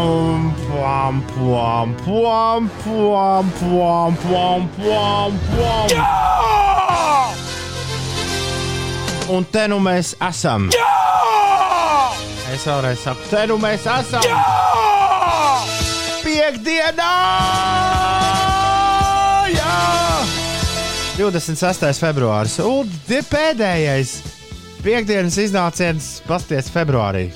Pam, pam, pam, pam, pam, pam, pam, pam, pam. Jā! Un te nu mēs esam. Jā! Es vēlreiz saku, te nu mēs esam. Jā! Piektdienā! Jā! 26. februāris. Un pēdējais piekdienas iznāciens pasties februārī.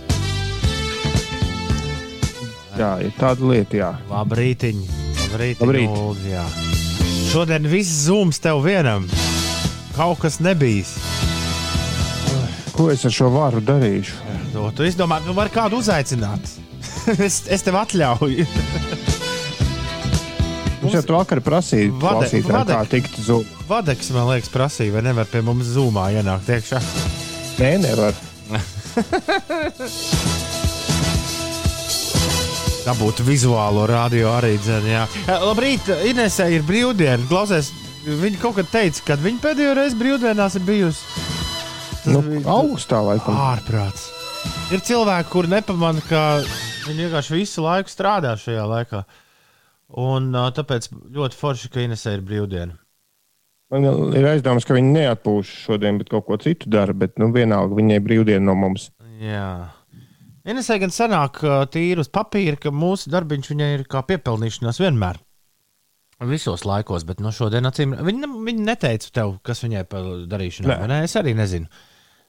Jā, ir tāda lieta, jā. Labrītiņ! Labrīt! Labrīt. Lūdzu, jā. Šodien viss zūms tev vienam. Kaut kas nebijis. Ko es ar šo varu darīšu? To tu izdomā, nu var kādu uzaicināt. es, es tev atļauju. Mums jau vakar prasīja, Vade- Vadek. kā tikt uz zūmu. Vadeks, man liekas, prasīja, vai nevar pie mums zūmā ienākt iekšā. Nē, nevar. Dabūt vizuālo radio arī jā. Eh, Labrīt, Inesē ir brīvdiena. Klausies, viņa kaut kad teica, kad viņa pēdējo reizi brīvdienās ir bijusi. Nu, augstā laikam. Ārprāts. Ir cilvēki, kuri nepamana, ka viņi vienkārši visu laiku strādā šajā laikā. Un ā, tāpēc ļoti forši, ka Inesē ir brīvdiena. Man ir aizdoms, ka viņi neatpūš šodien, bet kaut ko citu dara. Bet nu, vienalga viņai brīvdiena no mums. Jā. Inesē gan sanāk ā, tīri uz papīra, ka mūsu darbiņš viņai ir kā piepelnīšanās vienmēr. Visos laikos, bet no šodien acīm viņa, viņa neteica tev, kas viņai par darīšanu. Nē. Ne? Es arī nezinu.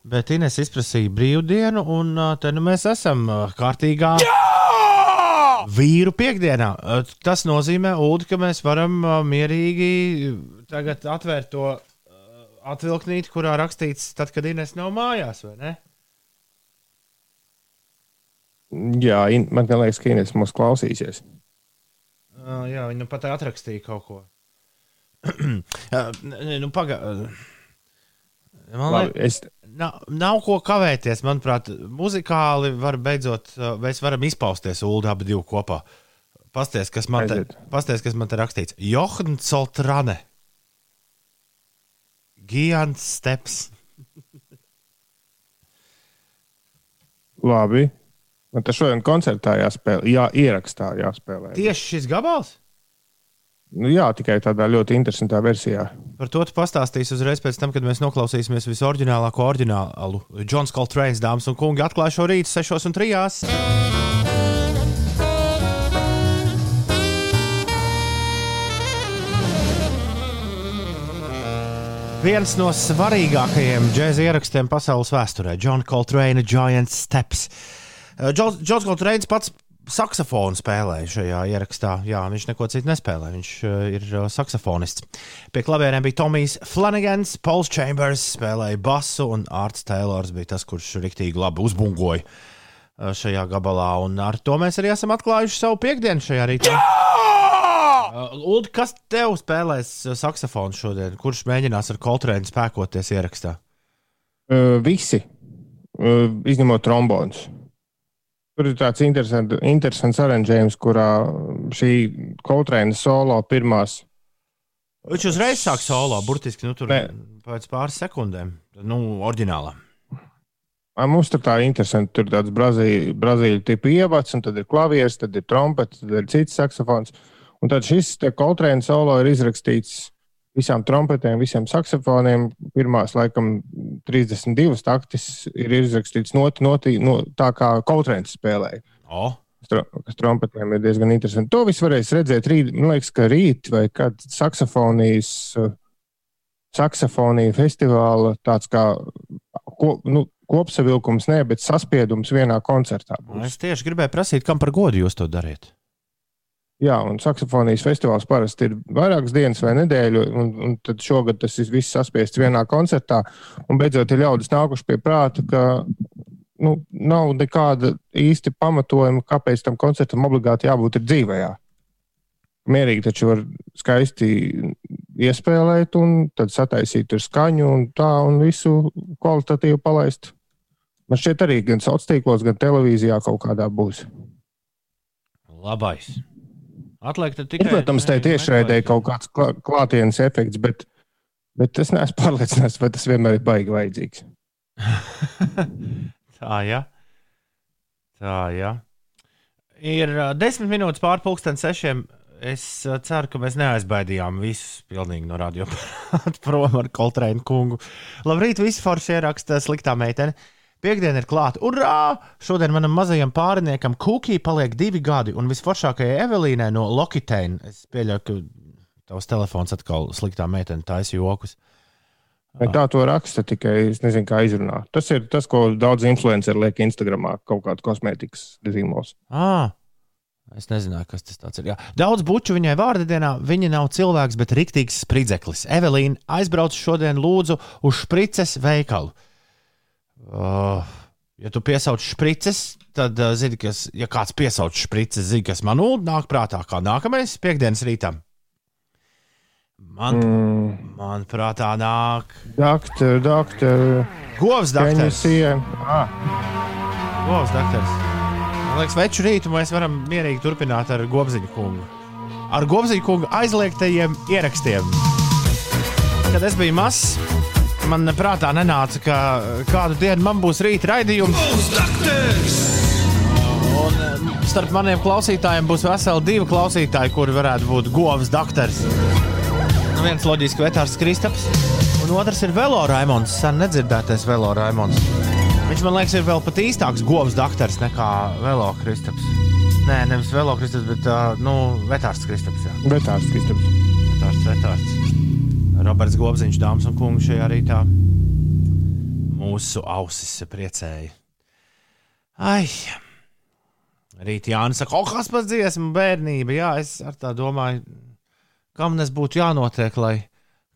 Bet Ines izprasīja brīvdienu, un ā, te nu mēs esam ā, kārtīgā vīru piekdienā. Tas nozīmē, Ulu, ka mēs varam mierīgi tagad atvērt to ā, atvilknīti, kurā rakstīts, tad, kad Ines nav mājās, vai ne? Jā, in, man liekas, ka Ines mūs klausīsies. Uh, jā, viņa nu pat atrakstīja kaut ko. uh, nu, paga... Man Labi, liekas, es, nav, nav ko kavēties. Manuprāt, muzikāli var beidzot, mēs varam izpausties ULD abi divi kopā. Pasties, kas man te, pasties, kas man te rakstīts. Johan Soltrane. Gigants steps. labi. Man tas šodien koncertā jāspēlē, jā, ierakstā jāspēlē. Tieši šis gabals? Nu, jā, tikai tādā ļoti interesantā versijā. Par to tu pastāstīsi uzreiz pēc tam, kad mēs noklausīsimies visu oriģinālāko oriģinālu. Džons Coltrane's dāmas un kungi atklāja šo rītu 6 un 3. Viens no svarīgākajiem džēza ierakstiem pasaules vēsturē - John Coltrane Giant Steps. Uh, Džons Coltrane pats saksofonu spēlēja šajā ierakstā. Jā, viņš neko citu nespēlē. Viņš uh, ir uh, saksofonists. Pie klavierēm bija Tomijs Flanagans, Pauls Chambers spēlēja basu, un Arts Taylors bija tas, kurš riktīgi labi uzbungoja uh, šajā gabalā. Un ar to mēs arī esam atklājuši savu piekdienu šajā rītā. Uh, Ulu, kas tev spēlēs saksofonu šodien? Kurš mēģinās ar Coltrane spēkoties ierakstā? Uh, visi, uh, izņemot trombonus. Tur ir tāds interesants, interesants aranžējums, kurā šī Coltrane solo pirmās Viņš uzreiz sāk solo, burtiski nu, tur Nē. pēc pāris sekundēm. Nu, oriģinālā. Mums tur tā ir interesanti. Tur ir tāds brazīļu, brazīļu tipa ievads, un tad ir klavieris, tad ir trompets, tad ir cits saksofons. Un tad šis Coltrane solo ir izrakstīts visām trompetēm, visiem saksofoniem. Pirmās, laikam, 32 taktis ir izrakstīts noti, noti, no, tā kā Coltrane spēlēja. O, kas tro- kas trompetēm ir diezgan interesanti. To visu varēs redzēt rīt, man liekas, ka rīt vai kad saksofonijas, saksofonija festivāla tāds kā ko, nu, kopsavilkums, ne, bet saspiedums vienā koncertā. Būs. es tieši gribēju prasīt, kam par godu jūs to dariet. Jā, un saksofonijas festivāls parasti ir vairākas dienas vai nedēļu, un, un tad šogad tas viss saspiests vienā koncertā. Un beidzot ir ļaudis nākuši pie prāta, ka nu, nav nekāda īsti pamatojuma, kāpēc tam koncertam obligāti jābūt dzīvajā. Mierīgi taču var skaisti iespēlēt, un tad sataisīt tur skaņu un tā, un visu kvalitatīvi palaist. Man šķiet, arī gan sociālos tīklos, gan televīzijā kaut kādā būs. Labais. Atliek tikai. protams, tā tiešraidē kaut kāds klā, klātienes efekts, bet, bet es neesmu pārliecināts, vai tas vienmēr ir baigi vajadzīgs. Tā, jā. Tā, jā. Ir uh, desmit minūtes pāri pusdienas sešiem. Es uh, ceru, ka mēs neaizbaidījām visus pilnīgi no radio prom ar Koltrēnu kungu. Labrīt, visi forši ieraksta sliktā meitene. Piektdiena ir klāta. Urā! Šodien manam mazajam pāriniekam Kukī paliek divi gadi, un visforšākajai Evelīnai no Lokiteina. Es pieļauju, ka tavs telefons atkal sliktā meitene taisa jokus. Vai tā to raksta, tikai es nezinu, kā izrunāt. Tas ir tas, ko daudz influenceri liek Instagramā, kaut kāda kosmētikas zīmols. Ah, es nezināju, kas tas ir. Jā. Daudz buču viņai vārda dienā. Viņa nav cilvēks, bet riktīgs spridzeklis. Evelīna aizbrauc šodien lūdzu uz šprices veikalu. Uh, ja tu piesauc šprices, tad uh, zini, kas, ja kāds piesauc šprices, zini, kas man nāk prātā kā nākamais piekdienas rītam. Man, mm. man prātā nāk. Doktor, doktor. Govs doktors. Ah. Govs doktors. Man liekas, veču rītu mēs varam mierīgi turpināt ar Gobziņu kungu. Ar Gobziņu kungu aizliegtajiem ierakstiem. Kad es biju mazs, man prātā nenāca, ka kādu dienu man būs rīta raidījums. Un eh, starp maniem klausītājiem būs veseli divi klausītāji, kuri varētu būt Govs doktors viens loģiski vetārs Kristaps, un otrs ir Velo Raimons. Sen nedzirdētais Velo Raimons. Viņš man liekas, ir vēl pat īstāks govs doktors nekā Velo Kristaps. Nē, nevis Velo Kristaps, bet uh, nu, vetārs Kristaps. Jā. Vetārs Kristaps. Vetārs, vetārs. Roberts Gobziņš, dāmas un kungi, šajā rītā mūsu ausis priecēja. Ai! Rīt Jānis saka, oh, kas par dziesmu bērnība. Jā, es ar tā domāju, kam nes būtu jānotiek, lai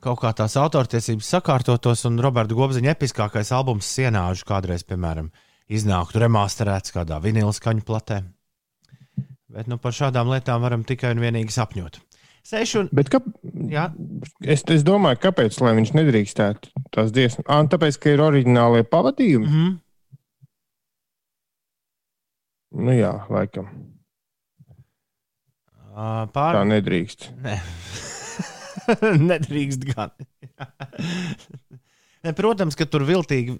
kaut kā tās autortiesības sakārtotos, un Roberta Gobziņa episkākais albums Sienāžu kādreiz, piemēram, iznāktu remasterēts kādā vinila skaņu platē. Bet nu, par šādām lietām varam tikai un vienīgi sapņot. Sešu un... Bet, ka... es, es domāju, kāpēc viņš nedrīkstētu tās dziesmas? Ah, tāpēc, ka ir oriģinālie pavadījumi. Mm -hmm. Nu jā, laikam. Pār... Tā nedrīkst. Ne. nedrīkst gan. ne, protams, ka tur viltīgi.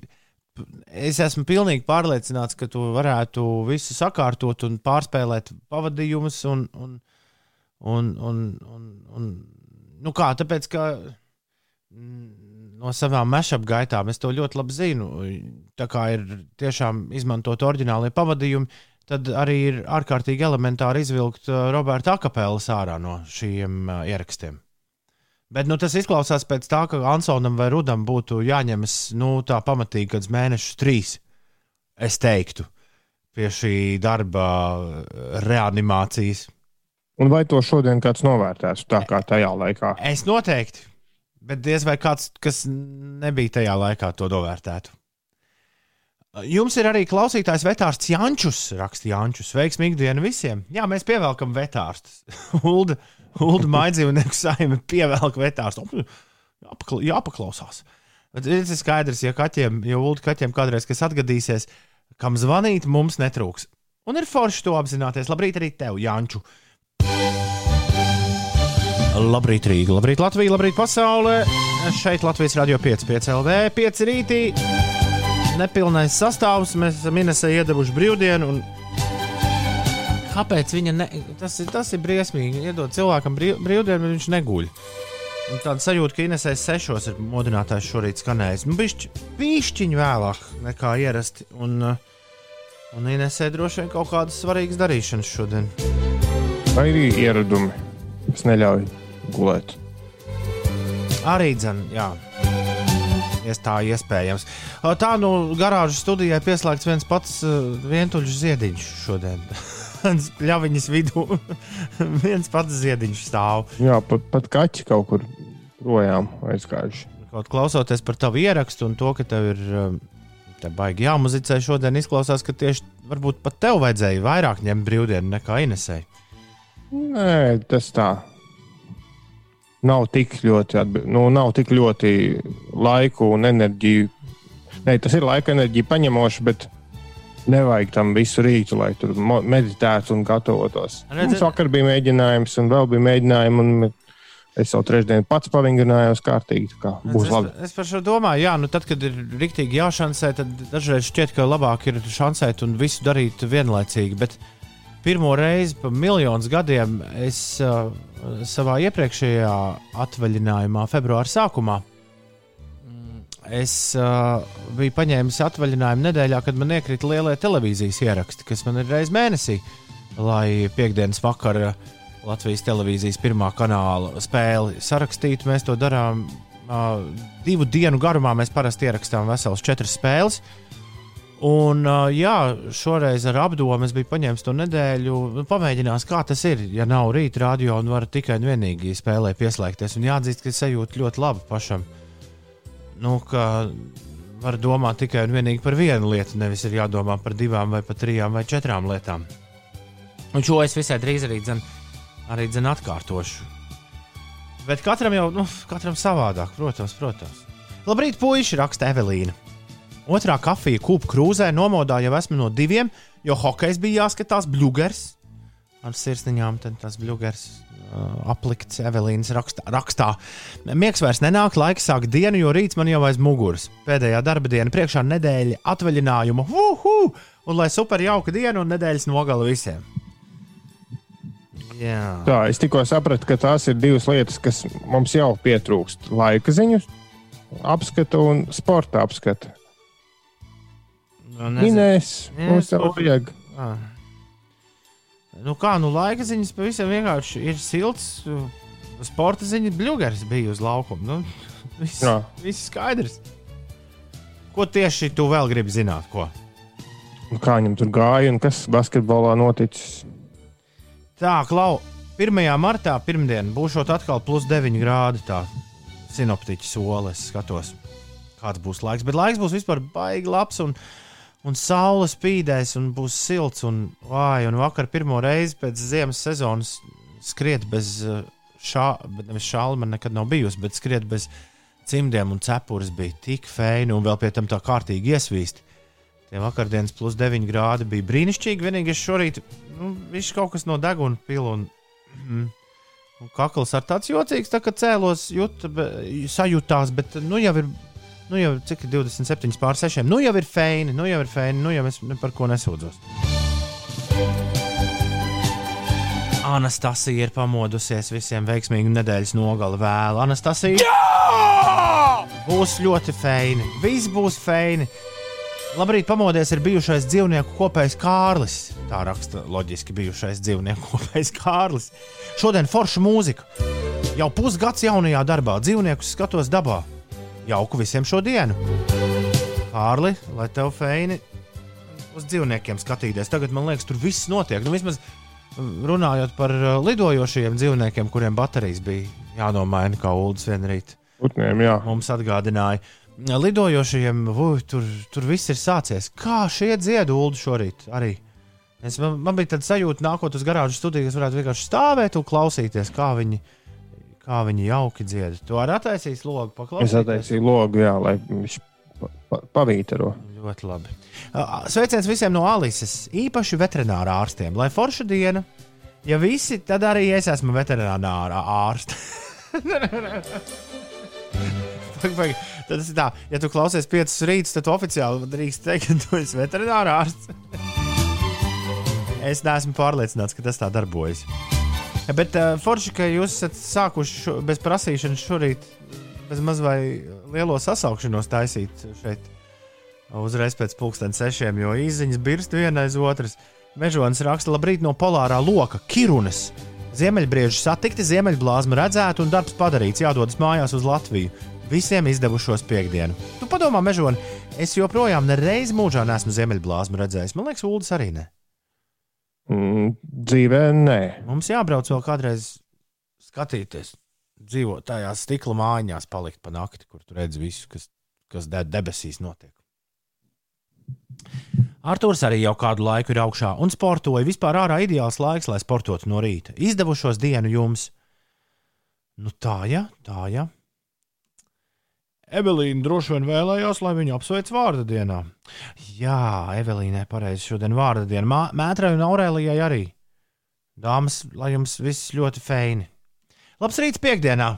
Es esmu pilnīgi pārliecināts, ka tu varētu visu sakārtot un pārspēlēt pavadījumus. Un, un, un, un, un, un, nu kā, tāpēc, ka no savām mešap gaitām es to ļoti labi zinu. Tā kā ir tiešām izmantot oriģinālie pavadījumi, tad arī ir ārkārtīgi elementāri izvilkt uh, Roberta Akapēlas ārā no šiem uh, ierakstiem. Bet nu, tas izklausās pēc tā, ka Ansonam vai Rudam būtu jāņemas nu, tā pamatīgi, kad mēnešus trīs, es teiktu, pie šī darba uh, reanimācijas. Un vai to šodien kāds novērtēs tā kā tajā laikā? Es noteikti, bet diez vai kāds, kas nebija tajā laikā, to novērtētu. Jums ir arī klausītājs Vetārs Jančus, raksta Jančus. Veiksmīgu dienu visiem! Jā, mēs pievelkam vetārstus. Ulda, Ulda maidzīvnieku saime pievelk vetārstus. Jāpakla, jāpaklausās. Bet ir skaidrs, ja kaķiem, ja Ulda kaķiem kādreiz kas atgadīsies, kam zvanīt, mums netrūks. Un ir forši to apzināties. Labrīt arī tev, Janču! Labrīt, Rīga, labrīt, Latvija, labrīt, pasaulē! Šeit Latvijas radio 5, 5 LV, 5 rītī nepilnais sastāvs. Mēs esam Inesē iedavuši brīvdienu. Kāpēc viņa ne... tas, ir, tas ir briesmīgi? Iedod cilvēkam brīv, brīvdienu, bet viņš neguļ. Un tāda sajūta, ka Inesē sešos ir modinātājs šorīt skanējis. Nu, bišķi, bišķiņ vēlāk nekā ierasti. Un, un Inesē droši vien kaut kādas svarīgas darīšanas šodien. Vai arī ieradumi, kas neļauj gulēt? Arī dzēn, jā tā iespējams. Tā nu garāžas studijai pieslēgts viens pats vientuļš ziediņš šodien. Pļaviņas vidū viens pats ziediņš stāv. Jā, pat, pat kaķi kaut kur projām aizgājuši. Kaut klausoties par tavu ierakstu un to, ka tev ir te baigi jāmuzicē šodien, izklausās, ka tieši varbūt pat tev vajadzēja vairāk ņemt brīvdienu nekā Inesai. Nē, tas tā nav tik ļoti, nu, nav tik ļoti laiku un enerģiju. Nē, tas ir laika enerģija paņemoši, bet nevajag tam visu rītu, lai tur meditētu un gatavotos. Redzi... Mums vakar bija mēģinājums, un vēl bija mēģinājumi. Un... Es jau trešdien pats pavingrinājos kārtīgi. Būs es, labi. Es par šo domāju, jā, nu tad, kad ir rīktīgi jāšansē, tad dažreiz šķiet, ka labāk ir šansēt un visu darīt vienlaicīgi. Bet pirmo reizi pa miljonus gadiem es uh, savā iepriekšējā atvaļinājumā, februāra sākumā, es uh, biju paņēmis atvaļinājumu nedēļā, kad man iekrita lielie televīzijas ieraksti, kas man ir reizes mēnesī, lai piekdienas vakarā Latvijas televīzijas pirmā kanāla spēli sarakstītu. Mēs to darām uh, divu dienu garumā. Mēs parasti ierakstām veselas četras spēles. Uh, Un, jā, šoreiz ar apdomu es biju paņēmis to nedēļu, nu, pamēģinās, kā tas ir. Ja nav rīta radio un var tikai un vienīgi spēlē pieslēgties, un jāatzīst, ka es sajūtu ļoti labi pašam. Nu, ka var domāt tikai un vienīgi par vienu lietu, nevis ir jādomā par divām, vai pat trijām vai četrām lietām. Un šo es visai drīz arī, dzen, arī dzen atkārtošu. Bet katram jau nu, katram savādāk, protams. protams. Labrīt, puiši, raksta Evelīna. Otrā kafija kūpa krūzē nomodā jau esmu no diviem, jo hokejs bija jāskatās bluģers. Ar sirsniņām tas bluģers uh, aplikts Evelīnas rakstā, rakstā. Miegs vairs nenāk, laiks sāk dienu, jo rīts man jau aiz muguras. Pēdējā darba diena, priekšā nedēļa atvaļinājuma. Uhu! Un lai super jauka diena un nedēļas nogala visiem. Jā. Tā, es tikko sapratu, ka tās ir divas lietas, kas mums jau pietrūkst. Laika ziņu apskatu un sporta apskatu. Nu, Minēs, mums jau vajag. Ah. Nu kā, nu laika ziņas pavisam vienkārši ir silts. Sporta ziņa bluģers bija uz laukuma. Nu, viss, Jā. viss skaidrs. Ko tieši tu vēl gribi zināt? Ko? Nu, Kā viņam tur gāja un kas basketbolā noticis? Tā, Klau, 1. martā, pirmdien, būs atkal plus 9 grādi. Tā sinoptiķa soli es skatos, kāds būs laiks. Bet laiks būs vispār baigi labs. Un, un saule spīdēs, un būs silts. Un, vai, un vakar pirmo reizi pēc ziemas sezonas skriet bez uh, šā, nevis šāla man nekad nav bijusi, bet skriet bez cimdiem un cepures bija tik feini un vēl pie tam tā kārtīgi iesvīsti. Tie vakardienas plus 9 grādi bija brīnišķīgi. Vienīgais šorīt nu, viņš kaut kas no deguna pila un, mm, un kakls ar tāds jocīgs, tā kā cēlos, jut, sajūtās, bet nu jau ir Nu jau cik ir 27 pār 6. Nu jau ir feini, nu jau ir feini, nu jau es par ko nesūdzos. Anastasija ir pamodusies visiem veiksmīgu nedēļas nogali vēlu. Anastasija būs ļoti feini. Viss būs feini. Labrīt, pamodies ir bijušais dzīvnieku kopējs Kārlis. Tā raksta loģiski bijušais dzīvnieku kopējs Kārlis. Šodien forša mūzika. Jau pusgads jaunajā darbā, dzīvniekus skatos dabā. Jauku visiem šo dienu. Kārli, lai tev feini uz dzīvniekiem skatīties. Tagad man liekas, tur viss notiek. Nu, vismaz runājot par uh, lidojošiem dzīvniekiem, kuriem baterijas bija jānomaina, kā Ulas vienrīt Putniem, jā. mums atgādināja. Lidojošajiem vuj, tur, tur viss ir sācies. Kā šie dziedu ulu šorīt arī. Es, man, man bija tāds sajūta, nākot uz garāžu studiju, es varētu vienkārši stāvēt un klausīties, kā viņi, kā viņi jauki dzied. Tu arī attaisīsi logu, Es paklausīties. attaisīju logu, jā, lai viņš pa, pa, pavītaro. Ļoti labi. Sveiciens visiem no Alises, īpaši veterinārā ārstiem. Lai forša diena, ja visi, tad arī es esmu veterinārā ārsts. Tad tas ir tā, ja tu klausies piecus rītus, tad oficiāli drīkst teikt, ka tu esi veterinārā ārsts. es neesmu pārliecināts, ka tas tā darbojas. Bet uh, forši, ka jūs esat sākuši šo, bez prasīšanas šorīt, bez maz vai lielo sasaukšanos taisīt šeit uzreiz pēc pusdienas sešiem, jo īsiņas birst viena aiz otras. Mežonis raksta, labrīt no polārā loka, Kirunas. Ziemeļbrieži satikti, ziemeļblāzma redzēta un darbs padarīts. Jādodas mājās uz Latviju. Visiem izdevušos piekdienu. Tu padomā, Mežoni, es joprojām nereiz mūžā neesmu ziemeļblāzmu redzējis. Man liekas, Ulas arī ne. Mm, dzīvē, nē. Mums jābrauc vēl kādreiz skatīties, dzīvot tajās stikla mājiņās, palikt pa nakti, kur tu redz visu, kas, kas de debesīs notiek. Arthurs arī jau kādu laiku ir augšā un sportoja. Vispār ārā ideāls laiks, lai sportotu no rīta. Izdevušos dienu jums. Nu tā, ja, tā, ja. Evelīna droši vien vēlējās, lai viņu apsveic vārda dienā. Jā, Evelīnai pareizi šodien vārda diena. Mētrai un Aurēlijai arī. Dāmas, lai jums viss ļoti feini. Labs rīts piekdienā!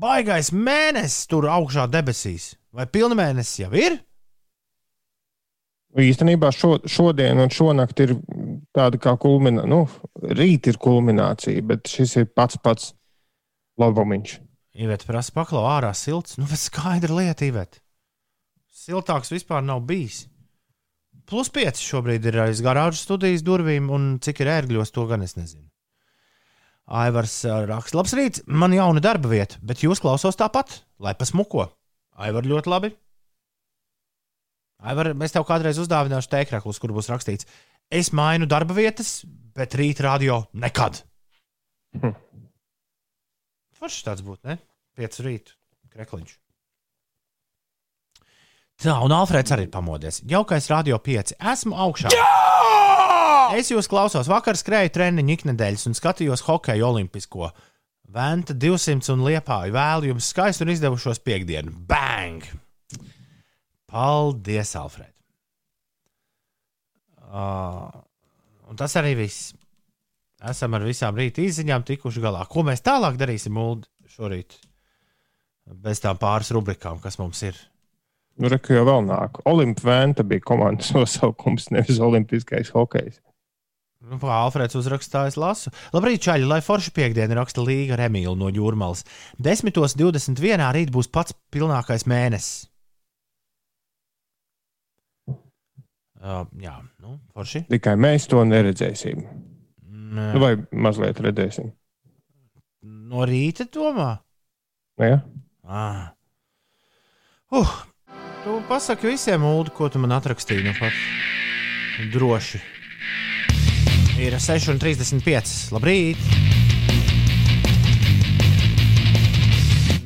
Baigais mēnesis tur augšā debesīs. Vai pilnmēnesis jau ir? Īstenībā šo, šodien un šonakt ir tāda kā kulminācija. Nu, rīt ir kulminācija, bet šis ir pats pats labumiņš. Ivets prasa, paklau ārā silts. Nu, bet skaidra lieta, Ivet. Siltāks vispār nav bijis. Plus 5 šobrīd ir aiz garāžas studijas durvīm, un cik ir ērgļos, to gan es nezinu. Aivars raksta, labs rīts, man jauna darba vieta, bet jūs klausos tāpat, lai pasmuko. Aivar ļoti labi. Aivar, mēs tev kādreiz uzdāvināšu tēkraklus, kur būs rakstīts, es mainu darba vietas, bet rīt radio nekad. Hm. Foršs tāds būtu, ne? 5 rītu krekliņš. Tā, un Alfrēds arī pamodies. Jaukais radio 5. Esmu augšā. Es jūs klausos. Vakar skrēju treniņu iknedēļas un skatījos hokeju olimpisko. Venta 200 un liepāju. Vēlu jums skaistu un izdevušos piekdienu. Bang! Paldies, Alfred! Uh, un tas arī viss. Esam ar visām rīta izziņām tikuši galā. Ko mēs tālāk darīsim, Ulu, šorīt? Bez tām pāris rubrikām, kas mums ir. Nu, Reku jau vēl nāk. Olimpvēnta bija komandas nosaukums, nevis olimpiskais hokejs. Nu, Alfrēds uzrakstā, es lasu. Labrīt, čaļi, lai forša piekdiena raksta Līga ar Emīlu no Jūrmālas. 10.21. rīt būs pats pilnākais mēnesis. Uh, jā, nu, forši. Tikai mēs to neredzēsim. Nē. Nu, vai mazliet redzēsim. No rīta domā. Ja? Ah. Uh, tu pasaki visiem, Ulu, ko tu man atrakstīji. Nu pat. Droši. Ir 6,35. Labrīt!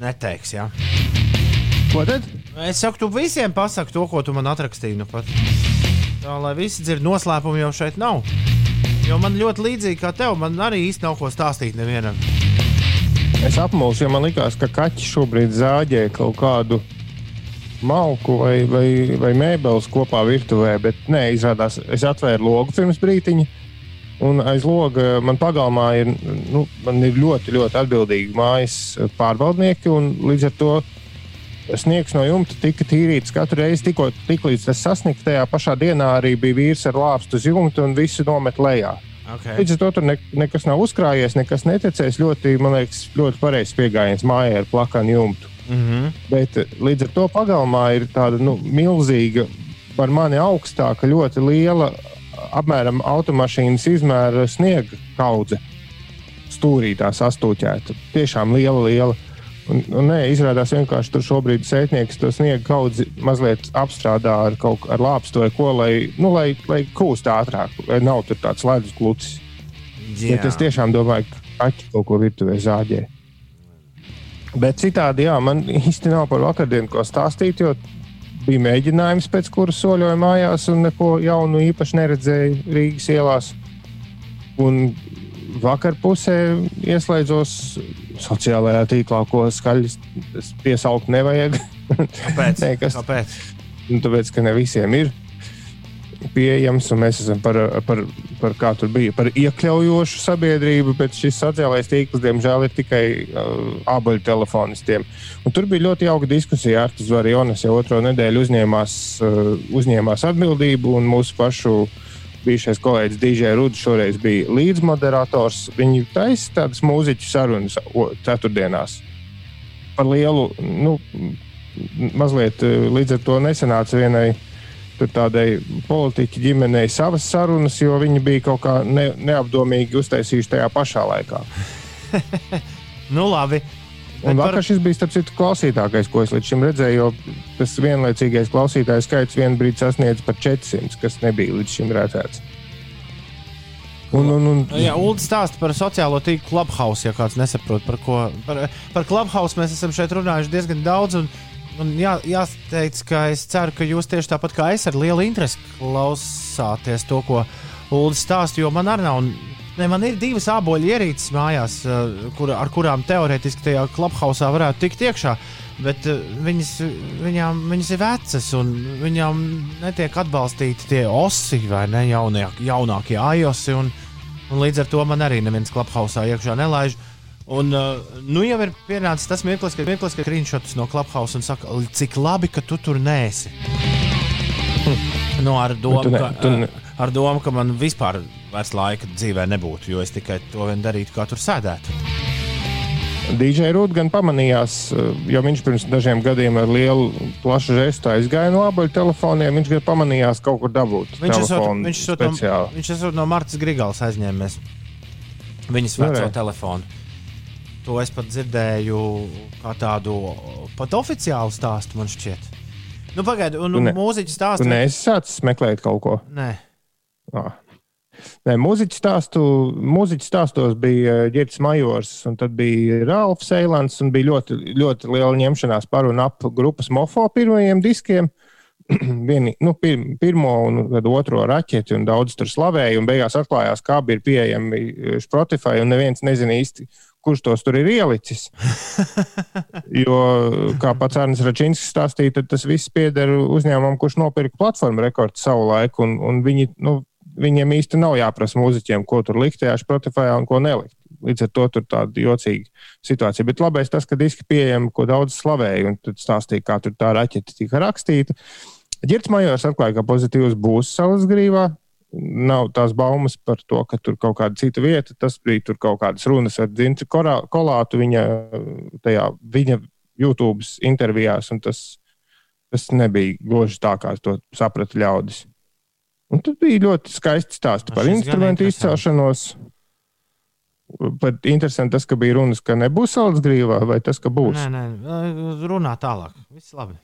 Neteiks, jā. Ko tad? Es saku, tu visiem pasaki to, ko tu man atrakstīji. Nu pat. Tā lai visi dzird, noslēpumu jau šeit nav. Jo man ļoti līdzīgi kā tev, man arī īsti nav ko stāstīt nevienam. Es apmulsu, jo man likās, ka kaķis šobrīd zāģē kaut kādu malku vai, vai, vai mēbeles kopā virtuvē, bet nē, izrādās, es atvēru logu pirms brīdiņa. Un aiz loga man pagalmā ir, nu, man ir ļoti, ļoti atbildīgi mājas pārvaldnieki. Līdz ar to sniegs no jumta tika tīrīts katru reizi, tikko tik līdz tas sasniegts. Tajā pašā dienā arī bija vīrs ar lāpstu uz jumta un visu nomet lejā. Okay. Līdz ar to tur ne, nekas nav uzkrājies, nekas neticēs. Ļoti, man liekas, ļoti pareizs pieejams mājai ar plakanu jumtu. Mm -hmm. Bet eh, līdz ar to pagalmā ir tāda nu, milzīga, par mani augstāka, ļoti liela, apmēram automašīnas izmēra sniega kaudze. Stūrī tā sastūķēta. Tiešām liela, liela. Un, un nē, izrādās vienkārši tur šobrīd sētnieks to sniega kaudzi mazliet apstrādā ar kaut kā ar lāpstu vai ko, lai, nu, lai, lai kūst ātrāk, lai nav tur tāds ledus klucis. Jā, Bet es tiešām domāju, ka kaķi kaut ko virtuvē zāģē. Bet citādi, jā, man īsti nav par vakardienu ko stāstīt, jo bija mēģinājums, pēc kuras soļoju mājās, un neko jaunu īpaši neredzēju Rīgas ielās. Un vakar pusē ieslēdzos sociālajā tīklā, ko skaļi piesaukt nevajag. Kāpēc? Nē, kas- Kāpēc? Nu, tāpēc, ka ne visiem ir pieejams, un mēs esam par, par, par kā tur bija, par iekļaujošu sabiedrību, bet šis sociālais tīkls, diemžēl, ir tikai uh, abuļu telefonistiem. Un tur bija ļoti jauka diskusija. Artis Varjonas jau otro nedēļu uzņēmās, uh, uzņēmās atbildību, un mūsu pašu bijušais kolēģis DJ Rudis šoreiz bija līdzmoderators. Viņi taisa tādas mūziķu sarunas ceturtdienās par lielu, nu, mazliet uh, līdz ar to nesanāca vienai tādai politiķu ģimenei savas sarunas, jo viņi bija kaut kā ne, neapdomīgi uztaisījuši tajā pašā laikā. Nu, labi. Un vakar šis bija starp citu klausītākais, ko es līdz šim redzēju, jo tas vienlaicīgais klausītāju skaits vienā brīdī sasniedz par 400, kas nebija līdz šim redzēts. Un, un, un, Jā, Ulu stāsta par sociālo tīklu Clubhouse, ja kāds nesaprot, par ko. Par, par Clubhouse mēs esam šeit runājuši diezgan daudz. Un, un jā, jāteic, ka es ceru, ka jūs tieši tāpat kā es ar lielu interesi klausāties to, ko Ulu stāsta. Jo man arī nav. Ne, man ir divas āboļu ierīces mājās, eh, kur, ar kurām teorētiski tajā Clubhouse varētu tikt iekšā. Bet uh, viņas, viņām, viņas ir vecas, un viņām netiek atbalstīti tie osi vai ne jaunie, jaunākie ajosi. Un, un līdz ar to man arī neviens klubhausā iekšā nelaiž. Un, uh, nu jau ir pienācis tas mirklis, kad, mirklis, kad krīšotas no klubhausa un saka, cik labi, ka tu tur nēsi. Hm. Nu, ar, domu, Tu ne- ka, tu ne- ar domu, ka man vispār vairs laika dzīvē nebūtu, jo es tikai to vien darītu, kā tur sēdētu. DJ Rūta gan pamanījās, uh, jo viņš pirms dažiem gadiem ar lielu, plašu žestu aizgāja no abuļu telefoniem. Viņš gan pamanījās kaut kur dabūt. Viņš esot, viņš esot no, speciāli. viņš esot no Martas Grigālas aizņēmies viņas veco Varēja. telefonu. To es pat dzirdēju kā tādu pat oficiālu stāstu, man šķiet. Nu, pagaidiet, un, un mūziķis stāsta. neesi sācis meklēt kaut ko. Nē. Ah. Nē, mūziķis, stāstu, mūziķis stāstos bija Girts Majors, un tad bija Ralfs Eilants, un bija ļoti, ļoti liela ņemšanās par un ap grupas Mofo pirmajiem diskiem. Vieni, nu, pir, pirmo un otro raķeti, un daudz tur slavēja, un beigās atklājās, kā ir pieejami Spotify, un neviens nezina īsti, kurš tos tur ir ielicis. Jo, kā pats Arnēs Račinskis stāstīja, tas viss pieder uzņēmumam, kurš nopirka platformu rekordu savu laiku, un, un viņi, nu, viņiem īsti nav jāprasa mūziķiem, ko tur likt tajā Spotify un ko nelikt. Līdz ar to tur tāda jocīga situācija. Bet labais tas, ka diski pieejami, ko daudz slavēja, un tad stāstīja, kā tur tā raķete tika rakstīta. Girts Majors atklāja, ka pozitīvs būs savas grīvā. Nav tās baumas par to, ka tur kaut kāda cita vieta. Tas bija tur kaut kādas runas ar Dzintu Kolātu viņa, tajā, viņa YouTube intervijās, un tas, tas nebija gluži tā, kā to saprata ļaudis. Un tad bija ļoti skaisti stāsti Nu, par instrumentu izcelšanos. Pat interesanti tas, ka bija runas, ka nebūs salds grīvā, vai tas, ka būs. Nē, nē, runā tālāk. Viss labi.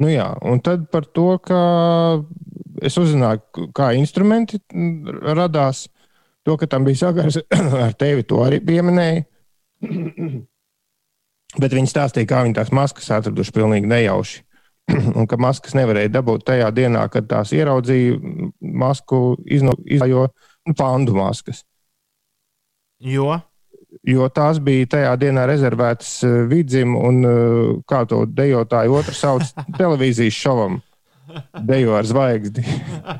Nu jā, un tad par to, ka es uzzināju, kā instrumenti radās. To, ka tam bija sakars ar tevi, to arī pieminēja. Bet viņi stāstīja, kā viņi tās maskas atraduši pilnīgi nejauši. Un ka maskas nevarēja dabūt tajā dienā, kad tās ieraudzīja masku izno, nu, pandu maskas. Jo Jo tās bija tajā dienā rezervētas uh, vidzim un uh, kā to dejotāju otru sauc televīzijas šovam. Dejo ar zvaigzni.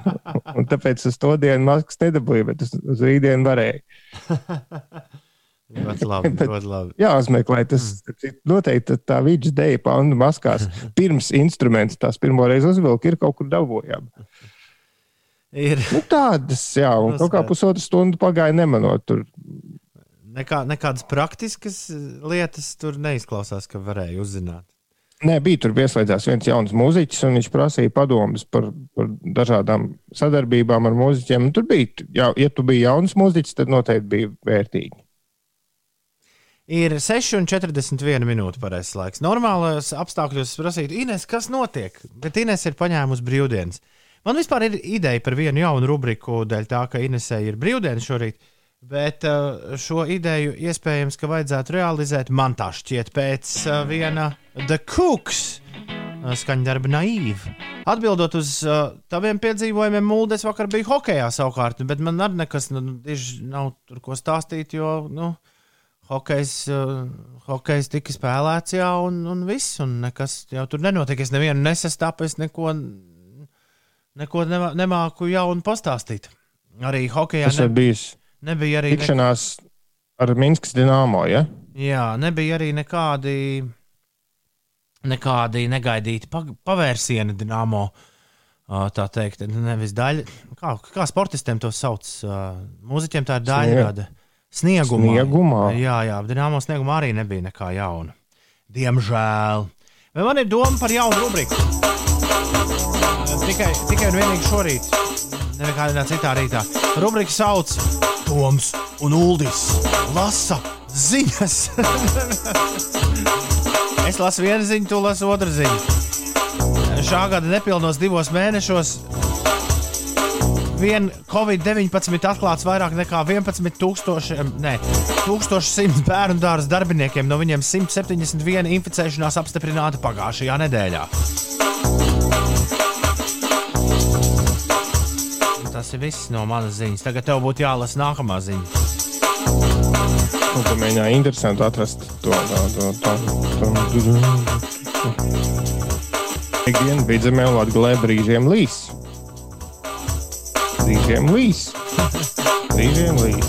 un tāpēc es to dienu maskas nedabūju, bet es uz rītdienu varēju. ļoti labi. Ļoti labi. Jāuzmeklē tas noteikti tā vidus deja pandu maskās. Pirms instruments tās pirmo reizi uzvilka, ir kaut kur dabūjām. Ir Nu, tādas, jā, un kaut kā pusotru stundu pagāja nemanot tur. nekā, nekādas praktiskas lietas tur neizklausās, ka varēja uzzināt. Nē, bija tur pieslēdzās viens jauns mūziķis, un viņš prasīja padomus par, par dažādām sadarbībām ar mūziķiem. Un tur bija, jā, ja tu biji jauns mūziķis, tad noteikti bija vērtīgi. Ir 6,41 minūte pareizais laiks. Normālajos apstākļos es prasītu, Ines, kas notiek? Bet Ines ir paņēmusi brīvdienas. Man vispār ir ideja par vienu jaunu rubriku, dēļ tā, ka Inesē ir brīvdienas šorīt. Bet uh, šo ideju iespējams, ka vajadzētu realizēt man tā šķiet pēc uh, viena The Cooks uh, skaņdarba naīva. Atbildot uz uh, taviem piedzīvojumiem, Mūldens vakar bija hokeja savukārt, bet man arī nekas nu, nav tur ko stāstīt, jo nu, hokejs, uh, hokejs tika spēlēts, jā, un, un viss, un nekas jau tur nenotiek. Es nevienu nesastāpu, es neko, neko nema, nemāku jaunu pastāstīt. Arī hokejā Tas ne, bijis nebija arī. Tikšanās ar Minskas dīnāmo. Ja? jā, nebija arī nekādi, nekādi negaidīti pa, pavērsieni dīnāmo. Tā teikt, nevis daļa. Kā, kā sportistiem to sauc? Mūziķiem tā ir daļrada. Sniegumā. Sniegumā. Jā, jā, dīnāmo sniegumā arī nebija nekā jauna. Diemžēl. Vai man ir doma par jaunu rubriku? Tikai, tikai un vienīgi šorīt. Nekādā citā rītā. Rubrika sauc Toms un Uldis. Lasa ziņas. es lasu vienu ziņu, tu lasi otru ziņu. Šā gada nepilnos divos mēnešos vien Covid-19 atklāts vairāk nekā 11,000 ne, 1100 bērnu dārza darbiniekiem, no viņiem 171 inficēšanās apstiprināta pagājušajā nedēļā. Tas ir viss no manas ziņas. Tagad tev būtu jālasa nākamā ziņa. Un tu mēģināji interesanti atrast to tādu. Ikdiena vidzemē Latgalē brīžiem līs. Brīžiem līs. Brīžiem līs.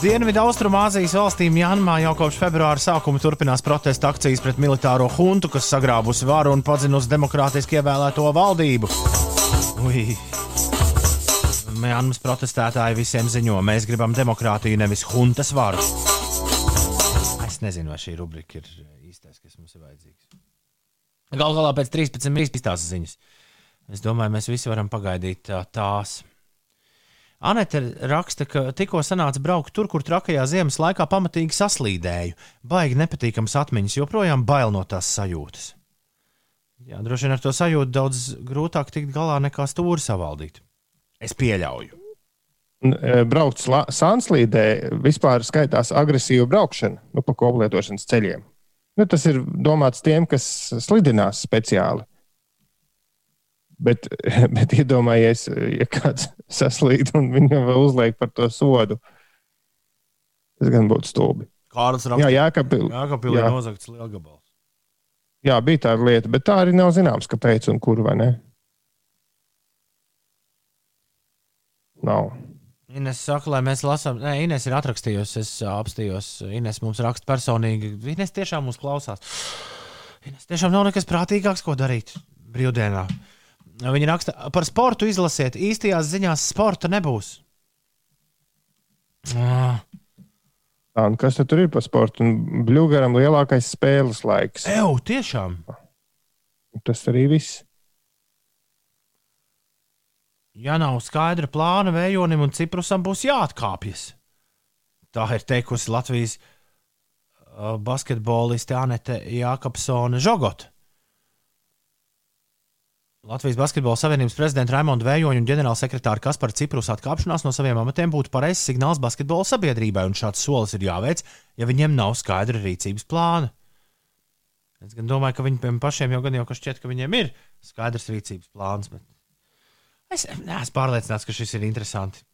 Dienvidu Austrumāzijas valstīm Janmā jau kopš februāra sākuma turpinās protesta akcijas pret militāro huntu, kas sagrābusi varu un padzinusi demokrātiski ievēlēto valdību. Ui. Mēnesis protestētāji visiem ziņo, mēs gribam demokrātiju, nevis huntas varu. Es nezinu, vai šī rubrika ir īstais, kas mums ir vajadzīgs. Galu galā pēc 13 minūtēm tās ziņas. Es domāju, mēs visi varam pagaidīt tās. Anete raksta, ka tikko sanāca braukt tur, kur trakajā ziemas laikā pamatīgi saslīdēju. Baigi nepatīkams atmiņas, joprojām bail no tās sajūtas. Jā, droši vien ar to sajūtu daudz grūtāk tikt galā nekā stūri savaldīt. Es pieļauju. E, braukt sānslīdē vispār skaitās agresīva braukšana nu, pa koplietošanas ceļiem. Nu, tas ir domāts tiem, kas slidinās speciāli. Bet, bet iedomājies, ja kāds saslīd un viņam vēl uzliek par to sodu. Tas gan būtu stulbi. Kārlis raksta, jā, Jākapil, Jākapilī jā. nozagts lielgabals. Jā, bija tāda lieta, bet tā arī nav zināms, kāpēc un kur vai ne. Nav. Ines saka, lai mēs lasām, nē, Ines ir atrakstījusi, es apstījos. Ines mums raksta personīgi. Ines tiešām mūs klausās. Ines tiešām nav nekas prātīgāks, ko darīt brīvdienā. Viņa raksta, par sportu izlasiet. Īstajās ziņās sporta nebūs. Ah. Tā, kas tur ir par sportu? Bluegaram lielākais spēles laiks. Eju, tiešām. Tas arī viss. Ja nav skaidra plāna, vējonim un ciprusam būs jāatkāpjas. Tā ir teikusi Latvijas uh, basketboliste Anete Jākapsone Žogota. Latvijas Basketbola Savienības prezidenta Raimonda Vējoņa un ģenerālsekretāra Kaspara Ciprus atkāpšanās no saviem amatiem būtu pareizs signāls basketbola sabiedrībai, un šāds solis ir jāveic, ja viņiem nav skaidra rīcības plāna. Es domāju, ka viņiem pašiem jau gan jau šķiet, ka viņiem ir skaidrs rīcības plāns, bet es neesmu pārliecināts, ka šis ir interesanti.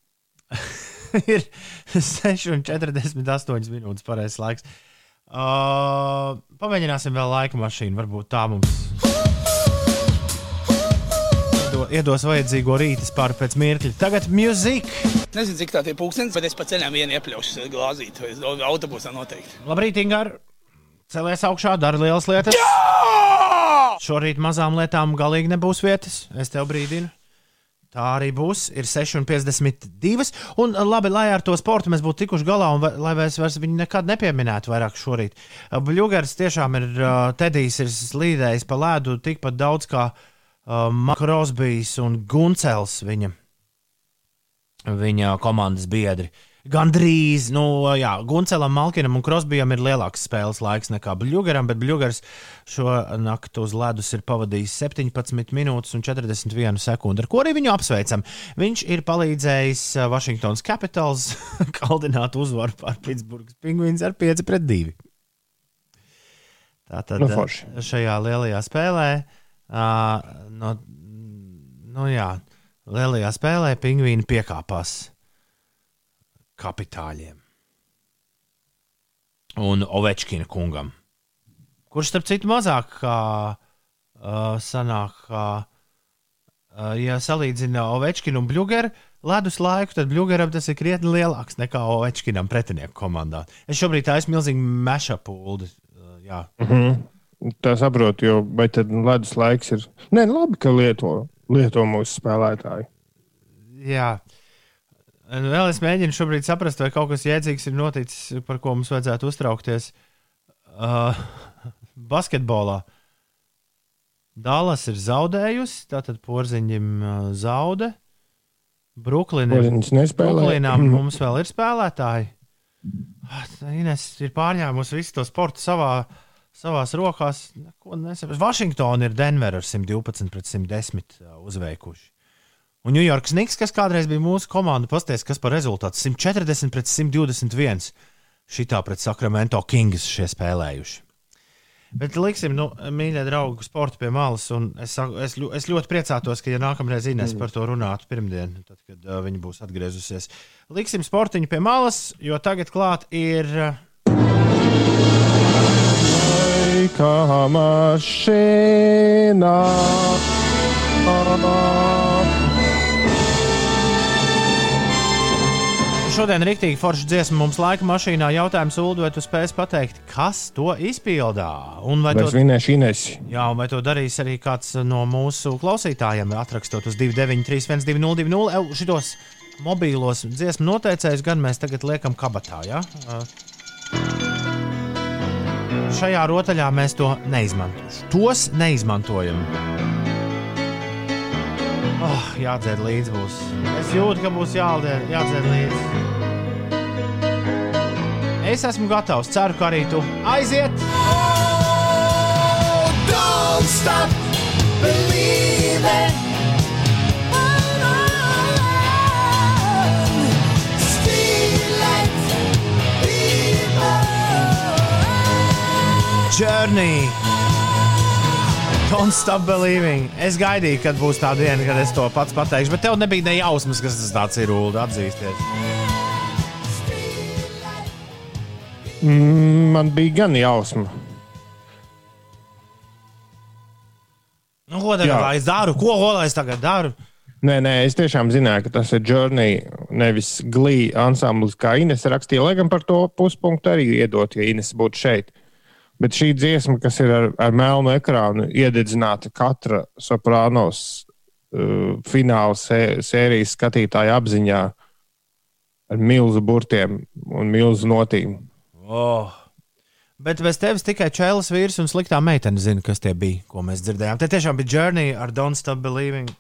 ir 6,48 minūtes pareizais laiks. Uh, pamēģināsim vēl laika mašīnu, varbūt tā mums iedo, iedos vajadzīgo rītas pāri pēc mirkļa. Tagad mūzika. Nezinu, cik tā ir pūkstens, bet es pa ceļam vienu iepļaušu glāzīt. Autobusā noteikti. Labrīt, Ingūna! Celies augšā, dara lielas lietas. Jā! Šorīt mazām lietām galīgi nebūs vietas. Es tev brīdinu. Tā arī būs. Ir 6,52. Un labi, lai ar to sportu mēs būtu tikuši galā, un lai mēs vairs viņu nekad nepieminētu vairāk šorīt. Bluegers tiešām ir, Tedijs ir slīdējis pa ledu tikpat daudz kā uh, Makrosbijs un Guncels, viņa, viņa komandas biedri. Gan drīz, nu, jā, Guncelam, Malkinam un Krosbijam ir lielāks spēles laiks nekā Bluegaram, bet Bluegars šo nakti uz ledus ir pavadījis 17 minūtes un 41 sekundi, ar ko arī viņu apsveicam. Viņš ir palīdzējis uh, Capitals kaldināt uzvaru pār Pitsburgas pingvīns ar 5 pret 2. Tātad nu, uh, šajā lielajā spēlē uh, Uh, no, nu jā, lielajā spēlē pingvīni piekāpās kapitāļiem un Ovečkina kungam, kurš starp citu mazāk kā uh, sanāk, kā, uh, ja salīdzina Ovečkinu un Bluegeru ledus laiku, tad Bluegeram tas ir krietni lielāks nekā Ovečkinam pretinieku komandā. Es šobrīd tā esmu milzīgi meša pūli. Uh, jā. Mm -hmm. Tā saprotu, jo vai tad ledus laiks ir. Nē, labi, ka lieto, lieto mūsu spēlētāji. Jā. Un vēl es mēģinu šobrīd saprast, vai kaut kas jēdzīgs ir noticis, par ko mums vajadzētu uztraukties. Uh, basketbolā Dālas ir zaudējusi, tātad porziņam uh, zaudē. Brooklynā mums vēl ir spēlētāji. Ah, Ines ir pārņēmusi visu to sportu savā uh, savās rokās. Vašingtona ir Denver ar 112 pret 110 uh, uzveikuši. Un Ņujorkas Niks, kas kādreiz bija mūsu komanda, pasties, kas par rezultātu 140 pret 121. Šitā pret Sacramento Kings šie spēlējuši. Bet liksim, nu, mīļie draugi, sporta pie malas. Es, saku, es, es ļoti priecātos, ka, ja nākamreiz Inês mm. par to runātu pirmdien, tad, kad uh, viņa būs atgriezusies. Liksim sportiņu pie malas, jo tagad klāt ir. Uh, laika mašīnā. šodien rīktīgi forša dziesma mums laika mašīnā. Jautājums, Ulu, vai tu spēsi pateikt, kas to izpildā? Un vai Vai to, vinēšu Inesi? jā, vai to darīs arī kāds no mūsu klausītājiem, atrakstot uz 293, 1202, Ew, šitos mobīlos dziesmu noteicējus gan mēs tagad liekam kabatā. Ja? Uh, Šajā rotaļā mēs to neizmantojam. Tos neizmantojam. Oh, jādzēr līdzi būs. Es jūtu, ka būs jādzēr, jādzēr līdzi. Es esmu gatavs. Ceru, ka arī tu aiziet. Don't stop believing. Journey. Don't stop believing. Es gaidīju, kad būs tā diena, kad es to pats pateikšu, bet tev nebija ne jausmas, kas tas tāds ir. Ulu, atzīsties. Mm, Man bija gan jausma. Nu, ko tagad Jā. es daru? Ko ko lai es tagad daru? Nē, nē, es tiešām zināju, ka tas ir Journey, nevis glīja ansamblis, kā Ines rakstīja. Lai gan par to puspunktu arī iedot, ja Ines būtu šeit. Bet šī dziesma, kas ir ar, ar melnu ekrānu, iededzināta katra soprānos uh, fināla sē, sērijas skatītāja apziņā ar milzu burtiem un milzu notīm. Oh. Bet bez tevis tikai čēlis vīrs un sliktā meitene zina, kas tie bija, ko mēs dzirdējām. Te tiešām bija Journey ar Don't Stop Believing.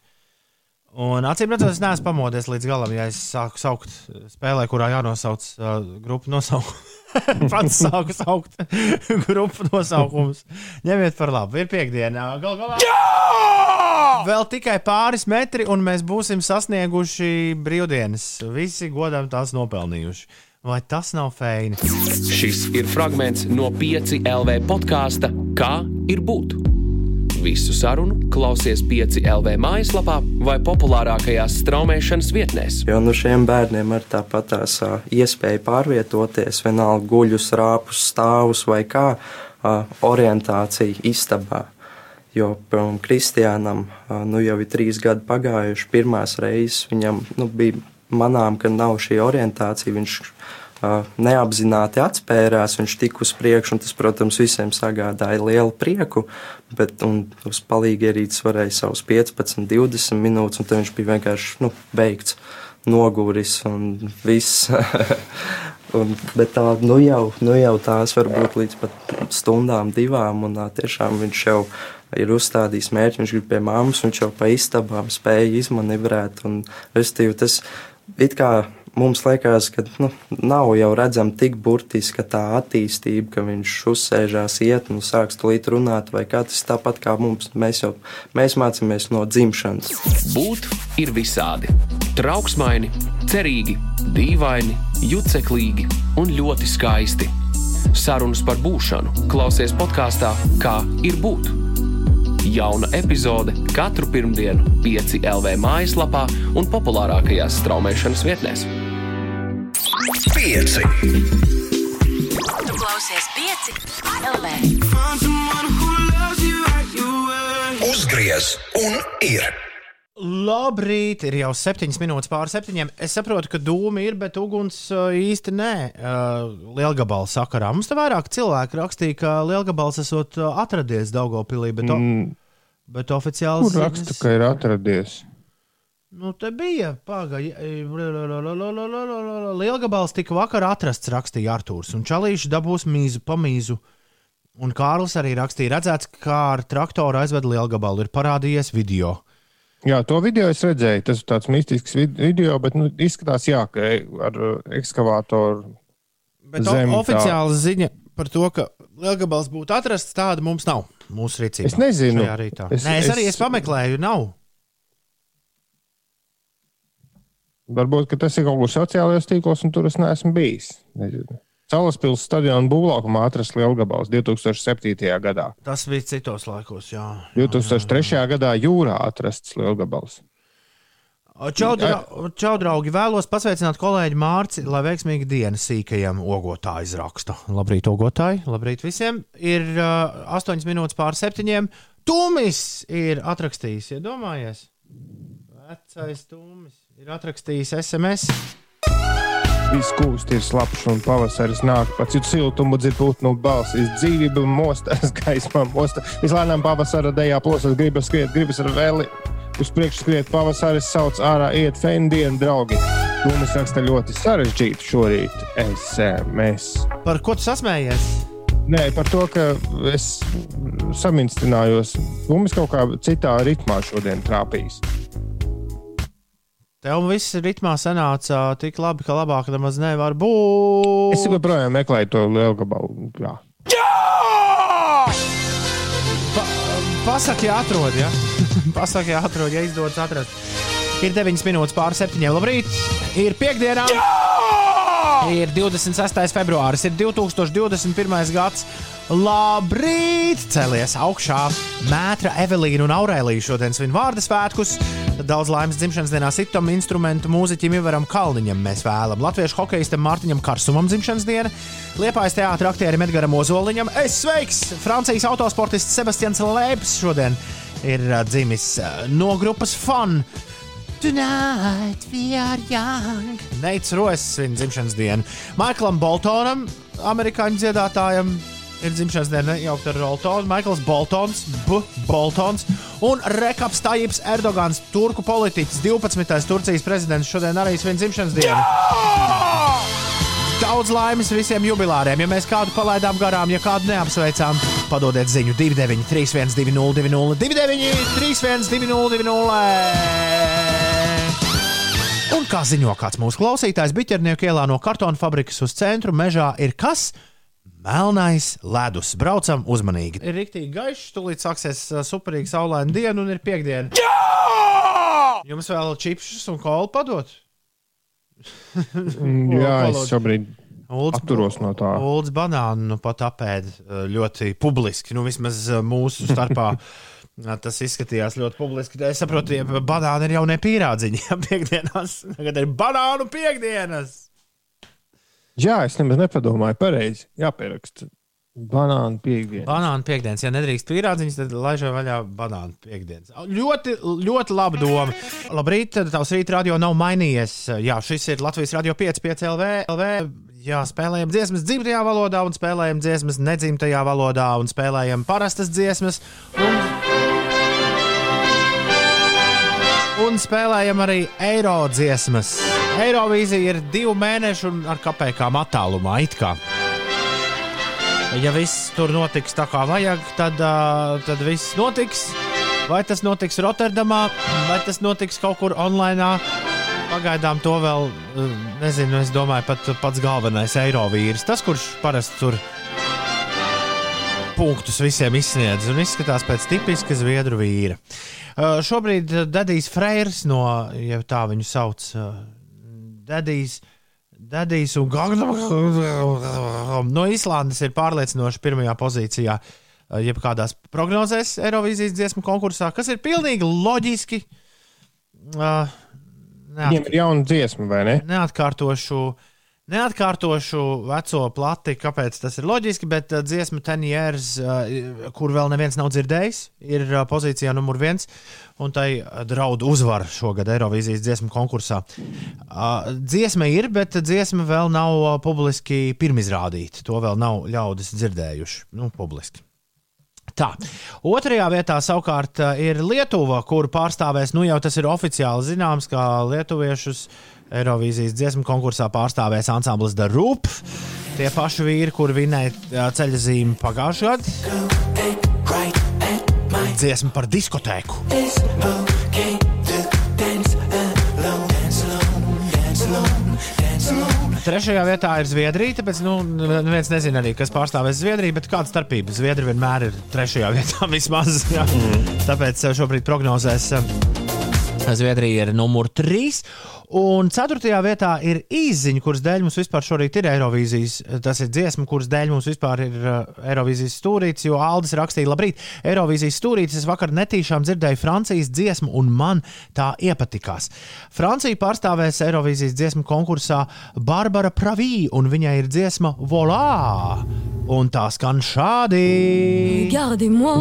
Un acīm redzot, es neesmu pamodies līdz galam, ja es sāku saukt spēlē, kurā jānosauc uh, grupu nosaukumu. Pats sāku saukt grupu nosaukumus. Ņemiet par labu. Ir piekdiena. Gal galā. Vēl tikai pāris metri, un mēs būsim sasnieguši brīvdienas. Visi godam tās nopelnījuši. Vai tas nav feini? Šis ir fragments no 5 LV podkāsta Kā ir būt? Visu sarunu klausies 5 LV mājaslapā vai populārākajās straumēšanas vietnēs. Jo nu šiem bērniem ir tāpat tās iespēja pārvietoties, vienalga guļus, rāpus, stāvus vai kā orientācija istabā. Jo piemēram, Kristiānam nu, jau ir trīs gadi pagājuši. Pirmās reizes viņam nu, bija manām, ka nav šī orientācija. Viņš neapzināti atspērās, viņš tika uz priekšu, un tas, protams, visiem sagādāja lielu prieku. Bet uz palīgi ierīces varēja savus 15, 20 minūtes, un tad viņš bija vienkārši nu, beigts, noguris un viss. Un, bet tā nu jau, nu jau tās var būt līdz pat stundām, divām. Un, tiešām viņš jau ir uzstādījis mērķi, viņš grib pie māmas, viņš jau pa istabām spēja izmanevrēt. Un, restīvi, tas it kā mums liekas, ka nu, nav jau redzama tik burtiska tā attīstība, ka viņš uzsēžās, iet un sāks tulīt runāt, vai kā tas tāpat kā mums. Mēs jau mēs mācāmies no dzimšanas. Būt ir visādi. Trauksmaini, cerīgi, dīvaini, juceklīgi un ļoti skaisti. Sarunas par būšanu klausies podkāstā Kā ir būt. Jauna epizode katru pirmdienu, 5 LV mājaslapā un populārākajās straumēšanas vietnēs. Pieci. Tu klausies pieci LV. Uzgriez un ir. Labrīt, ir jau septiņas minūtes pāri septiņiem. Es saprotu, ka dūmi ir, bet uguns īsti nē. Lielgabala sakarā. Mums te vairāk cilvēku rakstīja, ka Lielgabals esot atradies Daugopilī, bet, o, Mm, bet oficiāli Kur raksta, ka ir atradies? Nu, te bija pagaidi. Lielgabals tika vakar atrasts, rakstīja Arthurs. Un Čalīši dabūs mīzu, pamīzu. Un Kārlis arī rakstīja, redzēts, kā ar traktoru aizved Lielgabalu. Ir parādījies video. Jā, to video es redzēju. Tas ir tāds mistisks vid- video, bet nu, izskatās, jā, ka ar uh, ekskavātoru. Bet o, Zem tā. oficiāla ziņa par to, ka Lielgabals būtu atrasts, tāda mums nav. Mūsu rīcībā. Es nezinu. Es, Nē, es, es- arī es pameklēju, nav. Varbūt tas ir kaut kur sociālajos tīklos, un tur es neesmu bijis. Nezinu. Salaspils stadiona būvlaukumā atrasts Lielgabals 2007. gadā. Tas bija citos laikos. Jā. 2003. gadā jūrā atrasts Lielgabals. Čau, dra čau, draugi! Vēlos pasveicināt kolēģi Mārci, lai veiksmīgi diena sīkajam ogotāju izraksta. Labrīt, ogotāji! Labrīt visiem! Ir uh, 8 minūtes pār 7. Tūmis ir atrakstījis, iedomājies! Vecais Tūmis ir atrakstījis SMS. Viss kūst ir slapjš un pavasaris nāk. Pats jūt siltumu, dzird putnu balsis. Dzīvība mostās, gaismā mostās. Vislēnām pavasara dejā plosas, gribas skriet, gribas ar vēli. Uz priekšu skriet pavasaris, sauc ārā, iet fendienu draugi. Tūmis raksta ļoti sarežģīti šorīt. Mēs. Par ko tu sasmējies? Nē, par to, ka es saminstinājos. Tūmis kaut kā citā ritmā šodien trāpījis. Tev viss ritmā sanāca tik labi, ka labāk nemaz nevar būt. Es joprojām meklēju to lielu gabalu. Jā. Pasaki, atrod, ja? Pasaki, atrod, ja izdodas atrast. Ir 9 minūtes pāri 7. Labrīt! Ir piekdiena! Ir 26. februāris, ir 2021. gads. Labrīt! Celies augšā! Mētra, Evelīna un Aurēlija šodien svin vārdu svētkus. Daudz laimes dzimšanas dienā sitam instrumentu mūziķim Ivaram Kalniņam mēs vēlam. Latviešu hokeistam Mārtiņam Karsumam dzimšanas diena, Liepājas teātra aktierim Edgaram Ozoliņam. Es sveiks! Francijas autosportists Sebastians Lēps šodien ir uh, dzimis uh, no grupas Fun. Tonight we are young. Neits Rojas svin dzimšanas dienu. Maiklam Boltonam, amerikāņu dziedātājam, ir dzimšanas diena jaukt ar Roltonu. Maikls Boltons, B. Boltons un Rekaps Tajips Erdogans, turku politiķis, 12. Turcijas prezidents, šodien arī svin dzimšanas dienu. Daudz laimes visiem jubilāriem. Ja mēs kādu palaidām garām, ja kādu neapsveicām, padodiet ziņu 293, 202, 299, 203, Un kā ziņo kāds mūsu klausītājs, Biķernieku ielā no kartona fabrikas uz centru mežā ir kas? Melnais ledus. Braucam uzmanīgi. Ir rīktīgi gaišs, tūlīt sāksies ā, superīga saulaina diena un ir piekdiena. Jā! Jums vēl čipsus un kolu padot? Jā, es šobrīd Ulds, atturos no tā. Ulds banānu nu, pat apēd uh, ļoti publiski. Nu, vismaz uh, mūsu starpā tas izskatījās ļoti publiski. Es saprotu, ka banāni ir jau ne pierādziņi. Ja piekdienās, tagad ir banānu piekdienas. Jā, es nemaz nepadomāju pareizi. Jāpieraksta. Banāna piekdiena. Banānu piekdienas, ja nedrīkst pierādziņas, tad laižai vaļā banānu piekdienas. Ļoti, ļoti laba doma. Labrīt, tavs rīta radio nav mainījies. Jā, šis ir Latvijas radio 5, 5 LV. LV. Jā, spēlējam dziesmas dzimtajā valodā, un spēlējam dziesmas nedzimtajā valodā, un spēlējam parastas dziesmas. Un, un spēlējam arī eiro dziesmas. Eirovīzija ir divu mēnešu un ar kapekām attālumā. kā. Ja viss tur notiks tā kā vajag, tad, uh, tad viss notiks. Vai tas notiks Rotterdamā, vai tas notiks kaut kur online? Pagaidām to vēl nezinu. Es domāju, pat pats galvenais eiro vīrs. Tas, kurš parasti tur punktus visiem izsniedz un izskatās pēc tipiska zviedru vīra. Uh, šobrīd Dadijs Freirs no, ja tā viņu sauc, uh, Dadijs. Dadijs un Gagdams no Islandes ir pārliecinoši pirmajā pozīcijā. uh, Jebkādās prognozēs Eirovīzijas dziesmu konkursā, kas ir pilnīgi loģiski. Uh, Viņiem ir jauna dziesma, vai ne? neatkārtošu, neatkārtošu veco plati, kāpēc tas ir loģiski, bet uh, dziesma Ten Years, uh, kur vēl neviens nav dzirdējis, ir uh, pozīcijā numur viens, un tai uh, draud uzvara šogad Eirovīzijas dziesmu konkursā. Uh, dziesma ir, bet dziesma vēl nav uh, publiski pirmizrādīta. To vēl nav ļaudis dzirdējuši, nu, publiski. Tā. Otrajā vietā savukārt eh, ir Lietuva, kur pārstāvēs, nu jau tas ir oficiāli zināms, ka lietuviešus Eirovīzijas dziesmu konkursā pārstāvēs ansamblis The Roop. Tie paši vīri, kur vinēja ceļa zīmi pagājušajā gadā. Dziesma par diskotēku. Trešajā vietā ir Zviedrija, tāpēc nu, neviens nezina arī, kas pārstāvēs Zviedriju, bet kāda starpība? Zviedrija vienmēr ir trešajā vietā vismaz. jā. Tāpēc eh, šobrīd prognozēs Zviedrija ir numur 3. Un ceturtajā vietā ir īziņa, kuras dēļ mums vispār šorīt ir Eirovīzijas. Tas ir dziesma, kuras dēļ mums vispār ir uh, Eirovīzijas stūrītis. Jo Aldis rakstīja, labrīt, Eirovīzijas stūrītis. Es vakar netīšām dzirdēju Francijas dziesmu, un man tā iepatikās. Francija pārstāvēs Eirovīzijas dziesmu konkursā Barbara Pravī, un viņai ir dziesma Volā! Un tā skan šādi. Regardez-moi,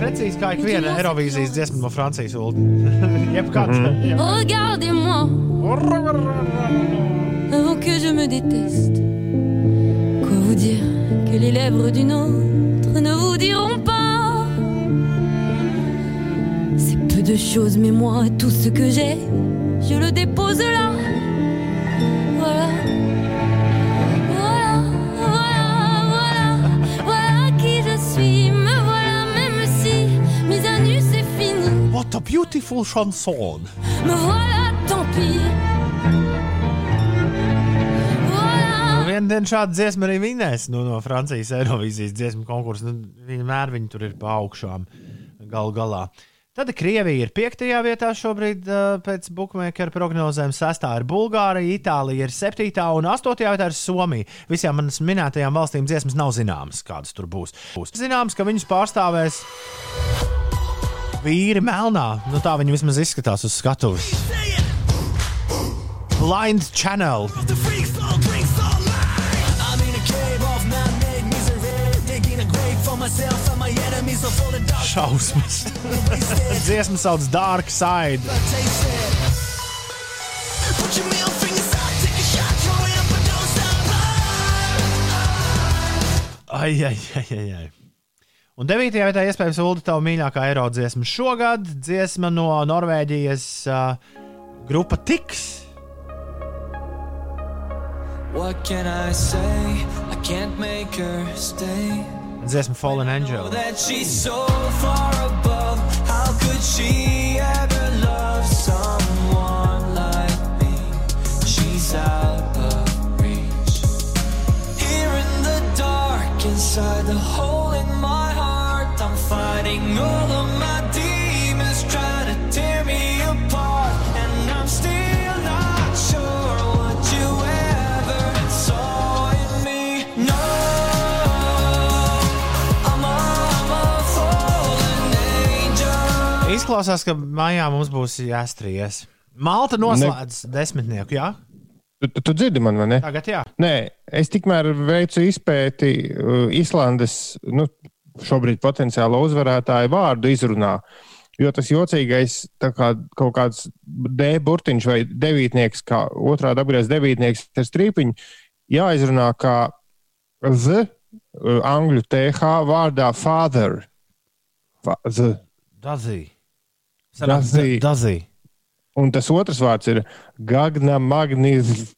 Precīzi kā ik viena Eirovīzijas dziesma no Francijas. Ulu. Jebkāds. jā. regardez-moi. avant que je me déteste. Quoi vous dire que les lèvres d'une autre ne vous diront pas? C'est peu de choses, mais moi, tout ce que j'ai, je le dépose là. Voilà, What a beautiful chanson! Me voilà, tant pis. Voilà. Vienu dienu šādu dziesmu arī vinēs nu, no Francijas Eirovīzijas dziesmu konkursa. Nu, vienmēr viņi tur ir pa augšām galu galā. Tad Krievija ir piektajā vietā šobrīd pēc bookmaker prognozēm. Sestā ir Bulgārija, Itālija ir septītā un astotajā vietā ir Somija. Visām manas minētajām valstīm dziesmas nav zināmas, kādas tur būs. būs. Zināms, ka viņus pārstāvēs vīri melnā. Nu, tā viņi vismaz izskatās uz skatuves. Blind Channel. Šausmas. Dziesma sauc Dark Side. Ai, ai, ai, ai, ai. Un 9. vietā iespējams Ulu tava mīļākā eiro dziesma šogad. Dziesma no Norvēģijas uh, grupa Tiks. Dziesma Fallen Angel. So far above. How could she ever love someone like me? She's out of reach. Here in the dark, inside the hole Izklausās, ka maijā mums būs jāstrījas. Malta noslēdz ne. desmitnieku, jā? Tu, tu, tu dzirdi man, vai ne? Tagad jā. Nē, es tikmēr veicu izpēti uh, Islandes nu, šobrīd potenciālo uzvarētāju vārdu izrunā. Jo tas jocīgais, kā kaut kāds D burtiņš vai devītnieks, kā otrā dabūjās devītnieks ar strīpiņu, jāizrunā kā Z, uh, angļu TH vārdā father. Fa, z. Dazī. Dazī. Dazī. Un tas otrs vārds ir Gagna Magnīs.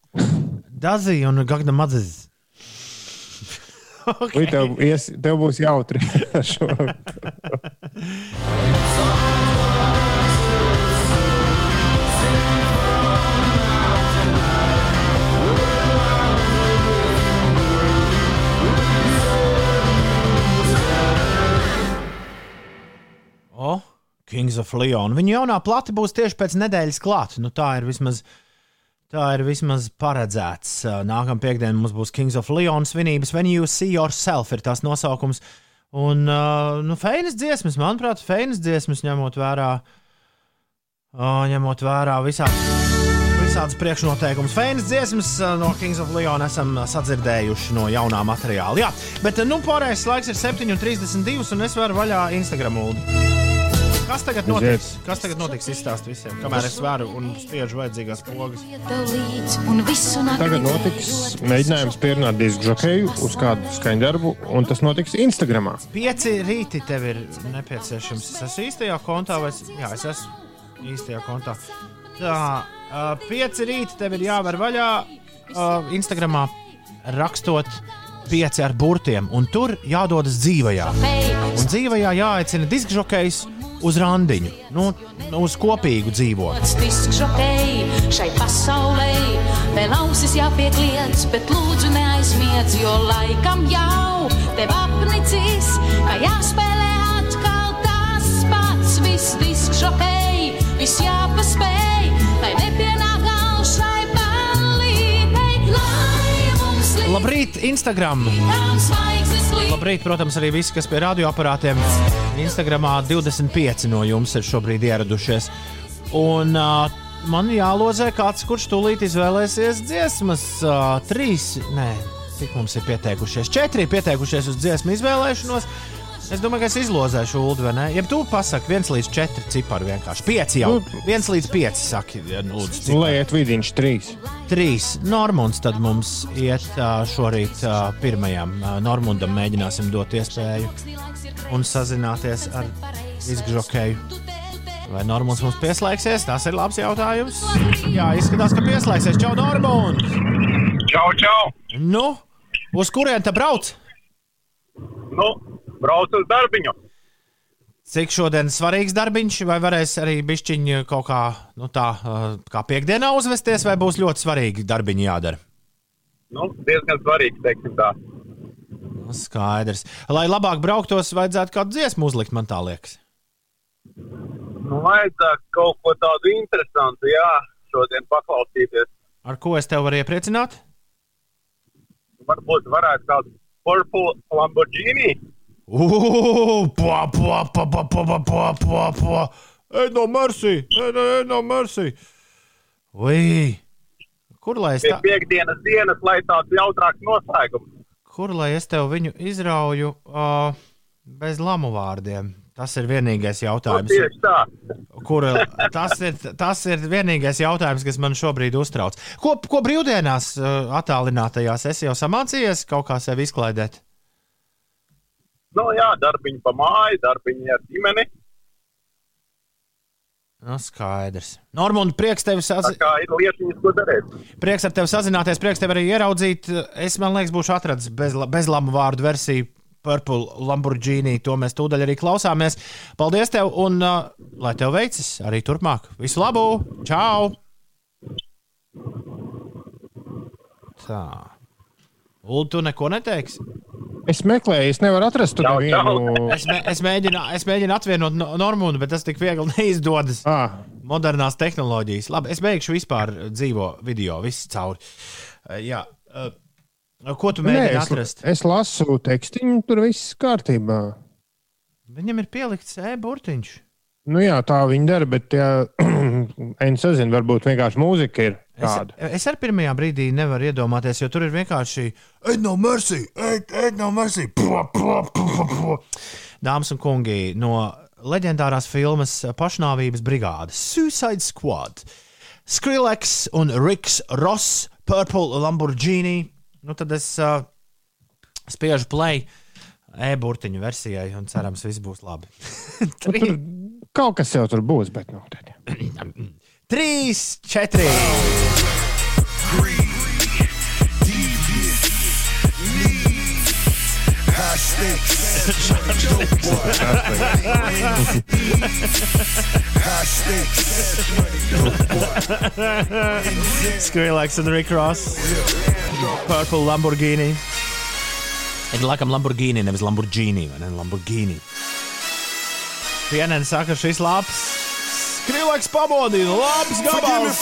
Dazī un Gagna Madzis. Vai tev, ies, tev būs jautri ar šo? O, Kings of Leon. Viņa jaunā plate būs tieši pēc nedēļas klāta. Nu, tā ir vismaz. Tā ir vismaz paredzēts. Nākamā piekdiena mums būs Kings of Leon svinības. When you see yourself ir tas nosaukums. Un, uh, nu, feinas dziesmas, manuprāt, feinas dziesmas ņemot vērā, uh, ņemot vērā visādi, visādas priekšnoteikumus. Feinas dziesmas uh, no Kings of Leon esam uh, sadzirdējuši no jaunā materiāla. Jā, bet uh, nu, pārējais laiks ir 7,32 un es varu vaļā Instagram. -ulu. Kas tagad notiks? Kas tagad notiks? Izstāst visiem, kamēr es varu un spiežu vajadzīgās pogas. Tagad notiks mēģinājums pierunāt disku žokeju uz kādu skaņdarbu, un tas notiks Instagram. Pieci rīti tev ir nepieciešams. Es esmu īstajā kontā, vai es, jā, es esmu īstajā kontā. Tā, uh, pieci rīti tev ir jāver vaļā uh, Instagramā rakstot pieci ar burtiem, un tur jādodas dzīvajā. Un dzīvajā jāaicina diskžokejs uz randiņu, nu, uz kopīgu šokēji šai pasaulē, vēl ausis jāpiekliedz, bet lūdzu neaizmiedz, jo laikam jau tev apnicis, ka jāspēlē atkal tas pats. Viss disks šokēji, viss jāpaspēj, lai nepienāk Labrīt, Instagram! Labrīt, protams, arī visi, kas pie radioaparātiem Instagramā 25 no jums ir šobrīd ieradušies. Un uh, man jālozē kāds, kurš tūlīt izvēlēsies dziesmas. Uh, trīs, nē, cik mums ir pieteikušies? Četri ir pieteikušies uz dziesmu izvēlēšanos. Es domāju, ka es izlozēšu ulu, vai ne? Ja tu pasaki 1 līdz 4 ciparu vienkārši 5 jau. 1 līdz 5 saki, nu, lūdzu. ciparu. Lai iet vidiņš trīs. Trīs. Normons tad mums iet šorīt pirmajam. Normundam mēģināsim dot iespēju un sazināties ar izgžokēju. Vai Normons mums pieslēgsies? Tas ir labs jautājums. Jā, izskatās, ka pieslēgsies. Čau, Normons! Čau, čau! Nu, uz kurien te brauc? Nu, braucu uz darbiņu. Cik šodien svarīgs darbiņš, vai varēs arī bišķiņi kaut kā, nu tā, ā, kā piekdienā uzvesties, vai būs ļoti svarīgi darbiņi jādara? Nu, diezgan svarīgi, teiksim tā. Skaidrs. Lai labāk brauktos, vajadzētu kādu dziesmu uzlikt, man tā liekas. Nu, vajadzētu kaut ko tādu interesantu, jā, šodien paklausīties. Ar ko es tev varu iepriecināt? Varbūt varētu kādu Purple Lamborghini. Ugh, pa, pa, pa, pa, pa, pa, pa, pa. Ej no Mercy, ej no, ej no Mercy. Ui, kur lai es, tā, piekdienas dienas, lai tāds jautrāks noslēgums. kur lai es tev viņu izrauju uh, bez lamu vārdiem? Tas ir vienīgais Nu, jautājums. tieši tā. Kur, tas, ir, tas ir vienīgais jautājums, kas man šobrīd uztrauc. Ko, ko brīvdienās uh, attālinātajās es jau samācījies kaut kā sevi izklaidēt? Nu, jā, darbiņi pa māju, darbiņi ar ģimeni. Nu, skaidrs. Normūna, prieks tevi Tā sazināties. kā ir lietiņas, ko darīt. Prieks ar tevi sazināties, prieks tevi arī ieraudzīt. Es, man liekas, būšu atradzis bez, bezlamu vārdu versiju. Purple Lamborghini, to mēs tūdaļ arī klausāmies. Paldies tev, un uh, lai tev veicas arī turpmāk. Visu labu! Čau! Tā. Ulu, tu neko neteiksi? Es meklēju, es nevaru atrast Čau, nevienu. Es, mē, es, mēģinu, es mēģinu atvienot no- Normūnu, bet tas tik viegli neizdodas. Ah, Modernās tehnoloģijas. Labi, es beigšu vispār dzīvo video, viss cauri. Uh, jā, uh, ko tu nē, mēģini es, atrast? es lasu tekstiņu, tur viss kārtībā. Viņam ir pielikts e-burtiņš. Nu jā, tā viņi dara, bet, ja es nezinu, varbūt vienkārši mūzika ir Es, tāda. es ar pirmajā brīdī nevaru iedomāties, jo tur ir vienkārši Ej, no mercy! Ej, ej no mercy! Pua, pua, pua, pua. Dāmas un kungi, no leģendārās filmas Pašnāvības brigādes Suicide Squad. Skrillex un Riks Ross, Purple Lamborghini. Nu, tad es uh, spiežu play e-burtiņu versijai un cerams, viss būs labi. Nu, tur kaut kas jau tur būs, bet nu, tad. Trīs, četri! Skrillex un Rick Ross. Purple Lamborghini. Ir laikam Lamborghini, nevis Lamborghini, vai ne? Lamborghini. Pienēns saka, šis labs. Skrillex pamodina, labs gabals.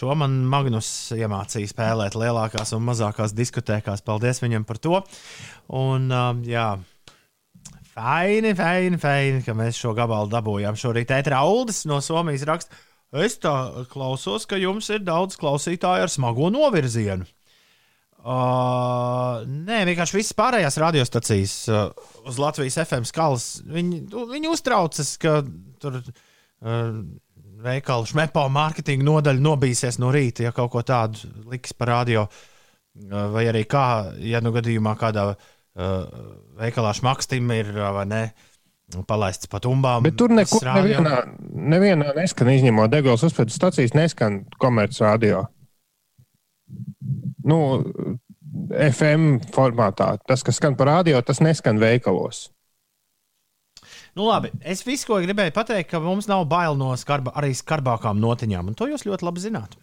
Šo man Magnus iemācīja spēlēt lielākās un mazākās diskotēkās. Paldies viņam par to. Un, um, jā, Faini, faini, faini, ka mēs šo gabalu dabūjām. Šorīt ētrā Uldis no Somijas raksta, es tā klausos, ka jums ir daudz klausītāju ar smago novirzienu. Uh, nē, vienkārši visas pārējās radiostacijas uh, uz Latvijas FM skalas. Viņi, nu, viņi uztraucas, ka tur uh, veikalu šmepo mārketinga nodaļa nobīsies no rīta, ja kaut ko tādu liks pa radio. Uh, vai arī kā, ja nu gadījumā kādā uh, veikalā šmakstim ir uh, vai ne. Palaists pat umbām. Bet tur radio- nevienā, nevienā neskan, izņemot degvielas uzpētes stacijas, neskan komercradio. Nu, FM formātā. Tas, kas skan par radio, tas neskan veikalos. Nu, labi, es visu, ko gribēju pateikt, ka mums nav bail no skarba, arī skarbākām notiņām, un to jūs ļoti labi zināt.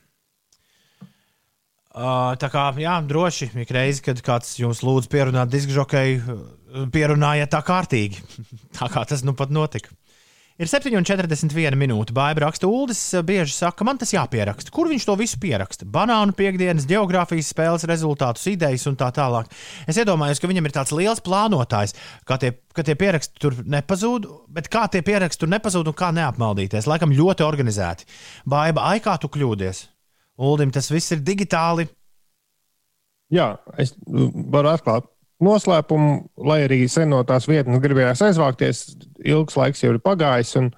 Uh, tā kā, jā, droši, ik reizi, kad kāds jums lūdz pierunāt diskžokeju, pierunājiet tā kārtīgi. tā kā tas nu pat notika. Ir 7,41 minūte. Bāba raksta, Uldis bieži saka, man tas jāpieraksta. Kur viņš to visu pieraksta? Banānu piekdienas, geogrāfijas spēles rezultātus, idejas un tā tālāk. Es iedomājos, ka viņam ir tāds liels plānotājs, ka tie, ka tie pieraksti tur nepazūd, bet kā tie pieraksti tur nepazūd un kā neapmaldīties. Laikam ļoti organizēti. Bāba, ai kā tu kļūdies? Uldim tas viss ir digitāli. Jā, es varu atklāt noslēpumu, lai arī sen no tās vietas gribējās aizvākties. Ilgs laiks jau ir pagājis, un,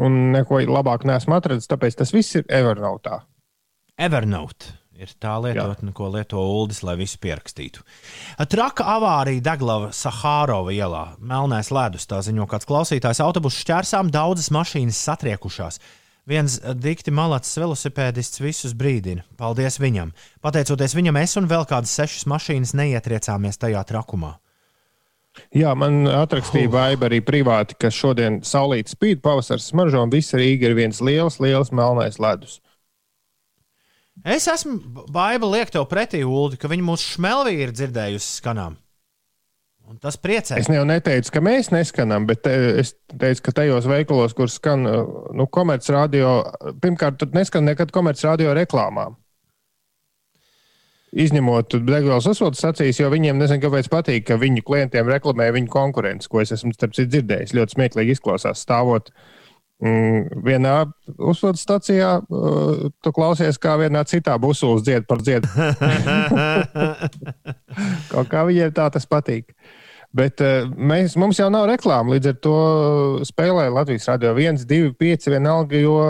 un neko labāk neesmu atradzis. Tāpēc tas viss ir Evernote. Evernote ir tā lietotne, ko lieto Uldis, lai visu pierakstītu. Traka avārija Daglava Sahārova ielā. Melnais ledus, tā ziņo kāds klausītājs. Autobusu šķērsām daudzas mašīnas satriekušās. Viens dikti malāts velosipēdists visus brīdina. Paldies viņam. Pateicoties viņam, es un vēl kādas sešas mašīnas neietriecāmies tajā trakumā. Jā, man atrakstīja vaiba arī privāti, ka šodien saulīt spīd, pavasaris smaržo un visa Rīga ir viens liels, liels melnais ledus. Es esmu baiva liek tev pretī, Ulu, ka viņi mūsu šmelvī ir dzirdējusi skanām. Un tas priecē. Es jau neteicu, ka mēs neskanām, bet te, es teicu, ka tajos veikalos, kur skan nu, komercradio, pirmkārt, tur neskan nekad komercradio reklāmām. Izņemot degvielas uzsvērtu sacīs, jo viņiem nezinu, kāpēc patīk, ka viņu klientiem reklamē viņu konkurences, ko es esmu starp citu dzirdējis. Ļoti smieklīgi izklausās stāvot mm, vienā uzsvērtu stacijā, uh, tu klausies, kā vienā citā busūs dzied par dziedu. Kaut kā viņiem tā tas patīk. Bet uh, mēs, mums jau nav reklāmas, līdz ar to spēlē Latvijas radio 1, 2, 5, vienalga, jo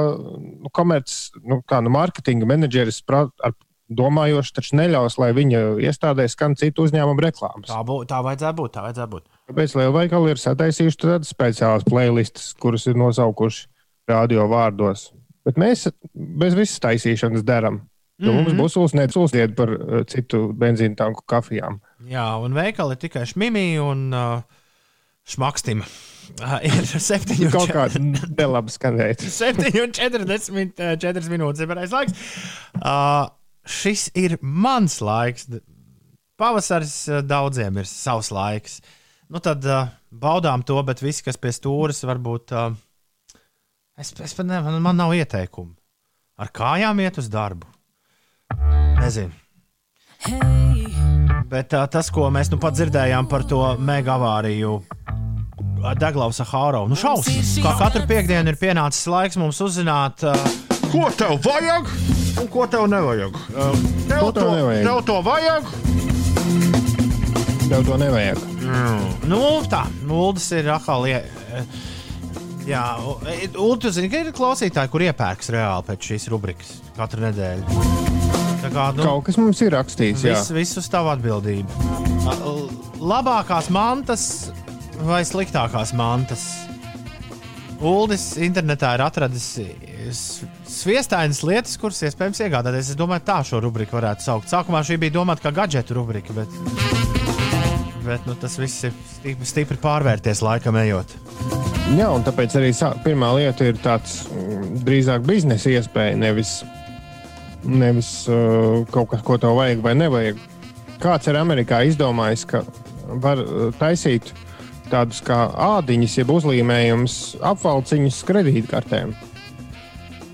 nu, komerces, nu, kā nu, mārketinga menedžeris ar domājoši taču neļaus, lai viņa iestādē skan citu uzņēmumu reklāmas. Tā, bū, tā vajadzētu būt. Tā vajadzētu būt. Tāpēc lielveikali ir sataisījuši tādas speciālas playlistas, kuras ir nosaukuši radio vārdos. Bet mēs bez visas taisīšanas darām. Jo Mhm. mums būs uzsniegts uzdied par uh, citu benzīnu tanku kafijām. Jā, un veikali tikai šmimī un uh, šmakstim. Uh, ir 7 un Kaut kā čet- nelabi skanēt. 7 un 40 uh, 4 minūtes ir pareizais laiks. Uh, šis ir mans laiks. Pavasaris uh, daudziem ir savs laiks. Nu, tad uh, baudām to, bet visi, kas pie stūres, varbūt. Uh, es, es pat ne, man, man nav ieteikumu. Ar kājām iet uz darbu. Nezinu. Bet uh, tas, ko mēs nu pat dzirdējām par to mega avāriju Deglavas Hārovu, nu šausmas. Kā katru piekdienu ir pienācis laiks mums uzzināt, uh, ko tev vajag un ko tev nevajag. Uh, tev, Ko tev to, nevajag? tev to vajag. Tev to nevajag. Mm. Nu, tā, Uldis ir atkal. Jā, Ulu, zini, ka ir klausītāji, kur iepērks reāli pēc šīs rubrikas katru nedēļu. Tā kā, nu, Kaut kas mums ir viss uz tavu atbildību. L- Labākās mantas vai sliktākās mantas? Uldis internetā ir atradis sviestainas lietas, kuras iespējams iegādāties. Es domāju, tā šo rubriku varētu saukt. Sākumā šī bija domāta kā gadgetu rubrika, bet, bet nu, tas viss ir stipri, stipri pārvērties laikam ejot. Jā, un tāpēc arī sā, pirmā lieta ir tāds mm, drīzāk biznesa iespēja, nevis, nevis uh, kaut kas, ko tev vajag vai nevajag. Kāds ir Amerikā izdomājis, ka var uh, taisīt tādus kā ādiņus, jeb uzlīmējumus, apvalciņus kredītkartēm.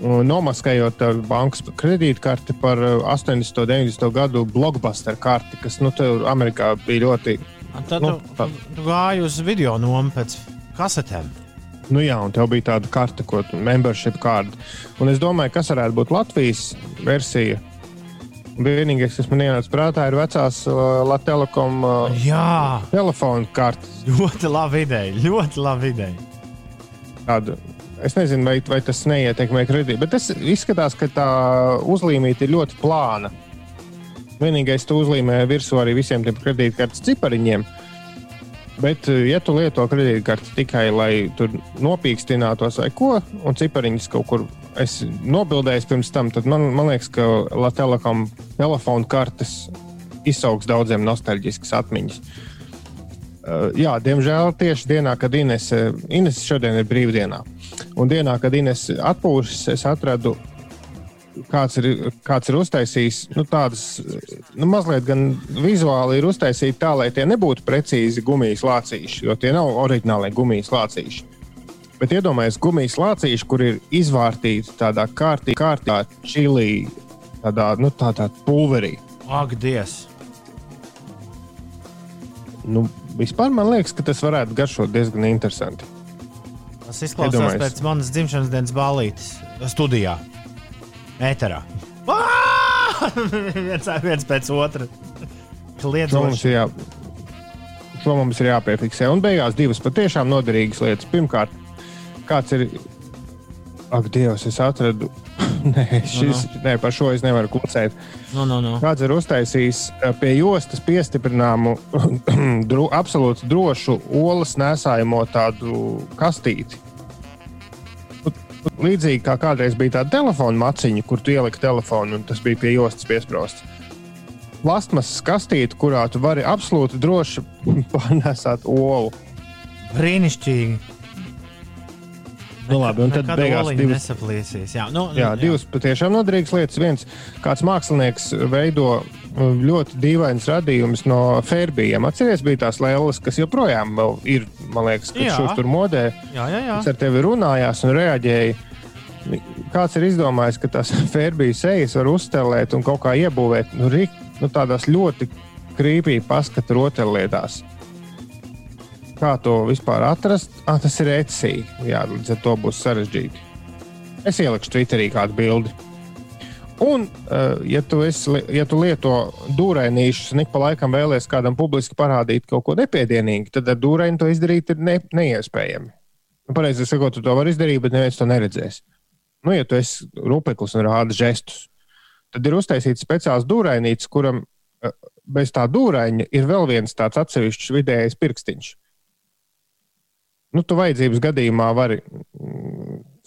Nomaskējot bankas kredītkarti par uh, 80. un 90. gadu blockbuster karti, kas nu, Amerikā bija ļoti. Tad Nu, tu, tu gāji uz video nomu pēc kasetēm. Nu jā, un tev bija tāda karte, ko tu membership kārta. Un es domāju, kas varētu būt Latvijas versija. Vienīgais, kas man ienāca prātā, ir vecās uh, Latvijas uh, telefona karte. ļoti laba ideja. Ļoti laba ideja. Tāda. Es nezinu, vai, vai tas neietekmē kredītu, bet tas izskatās, ka tā uzlīmīta ir ļoti plāna. Vienīgais, tu uzlīmē virsū arī visiem tiem kredītkartes cipariņiem. Bet, uh, ja tu lieto kredītkarti tikai lai nopīkstinātos vai ko, un cipariņus kaut kur es nobildēju pirms tam, tad man, man liekas, ka Latvijas telefona kartes izsauks daudziem nostalģiskas atmiņas. Uh, jā, diemžēl tieši dienā, kad Ines, Ines šodien ir brīvdienā, un dienā, kad Ines atpūšas, es atradu, kāds ir, kāds ir uztaisījis nu, tādas, nu, mazliet gan vizuāli ir uztaisīti tā, lai tie nebūtu precīzi gumijas lācīši, jo tie nav oriģināli gumijas lācīši. Bet iedomājieties, gumijas lācīši, kur ir izvārtīti tādā kārtī, kārtā čili, tādā, nu, tādā pulverī. Ak, Dievs! Nu, vispār man liekas, ka tas varētu garšot diezgan interesanti. Tas izklausās pēc manas dzimšanas dienas balītes studijā, ēterā. viens, viens pēc otra. Kliedzoši. šo mums ir jāpiefiksē. Un beigās divas patiešām noderīgas lietas. Pirmkārt, kāds ir. Ak, Dievs, es atradu. nē, šis, nē, par šo es nevaru klusēt. Nu, nu, nu. Kāds ir uztaisījis eh, pie jostas piestiprināmu, dro, absolūti drošu olas nesājamo tādu kastīti. Līdzīgi kā kādreiz bija tāda telefona maciņa, kur tu ieliki telefonu, un tas bija pie jostas piesprosts. Plastmasas kastīte, kurā tu vari absolūti droši pārnēsāt olu. Brīnišķīgi. Nu, labi, un tad beigās divas- nesaplīsīs. Jā, nu, Jā, divas patiešām noderīgas lietas. Viens, kāds mākslinieks veido ļoti dīvains radījums no Fērbijiem. Atcerieties, bija tās lēlas, kas joprojām ir, man liekas, šur tur modē. Jā, jā, jā. Kas ar tevi runājās un reaģēja. Kāds ir izdomājis, ka tās Fērbijas sejas var uzstelēt un kaut kā iebūvēt nu, rik, nu, tādās ļoti krīpīgi paskatu rotaļlietās. Kā to vispār atrast? Ah, tas ir Etsy. Jā, līdz ar to būs sarežģīti. Es ielikšu Twitterī kādu bildi. Un, uh, ja tu, esi, ja tu lieto dūrēnīšus un ik pa laikam vēlēsies kādam publiski parādīt kaut ko nepiedienīgu, tad ar dūrēnu to izdarīt ir ne, neiespējami. Nu, Pareizi sakot, tu to vari izdarīt, bet neviens to neredzēs. Nu, ja tu esi rupeklis un rāda žestus, tad ir uztaisīts speciāls dūrēnītis, kuram uh, bez tā dūrēņa ir vēl viens tāds atsevišķs vidējais pirkstiņš. Nu, tu vajadzības gadījumā vari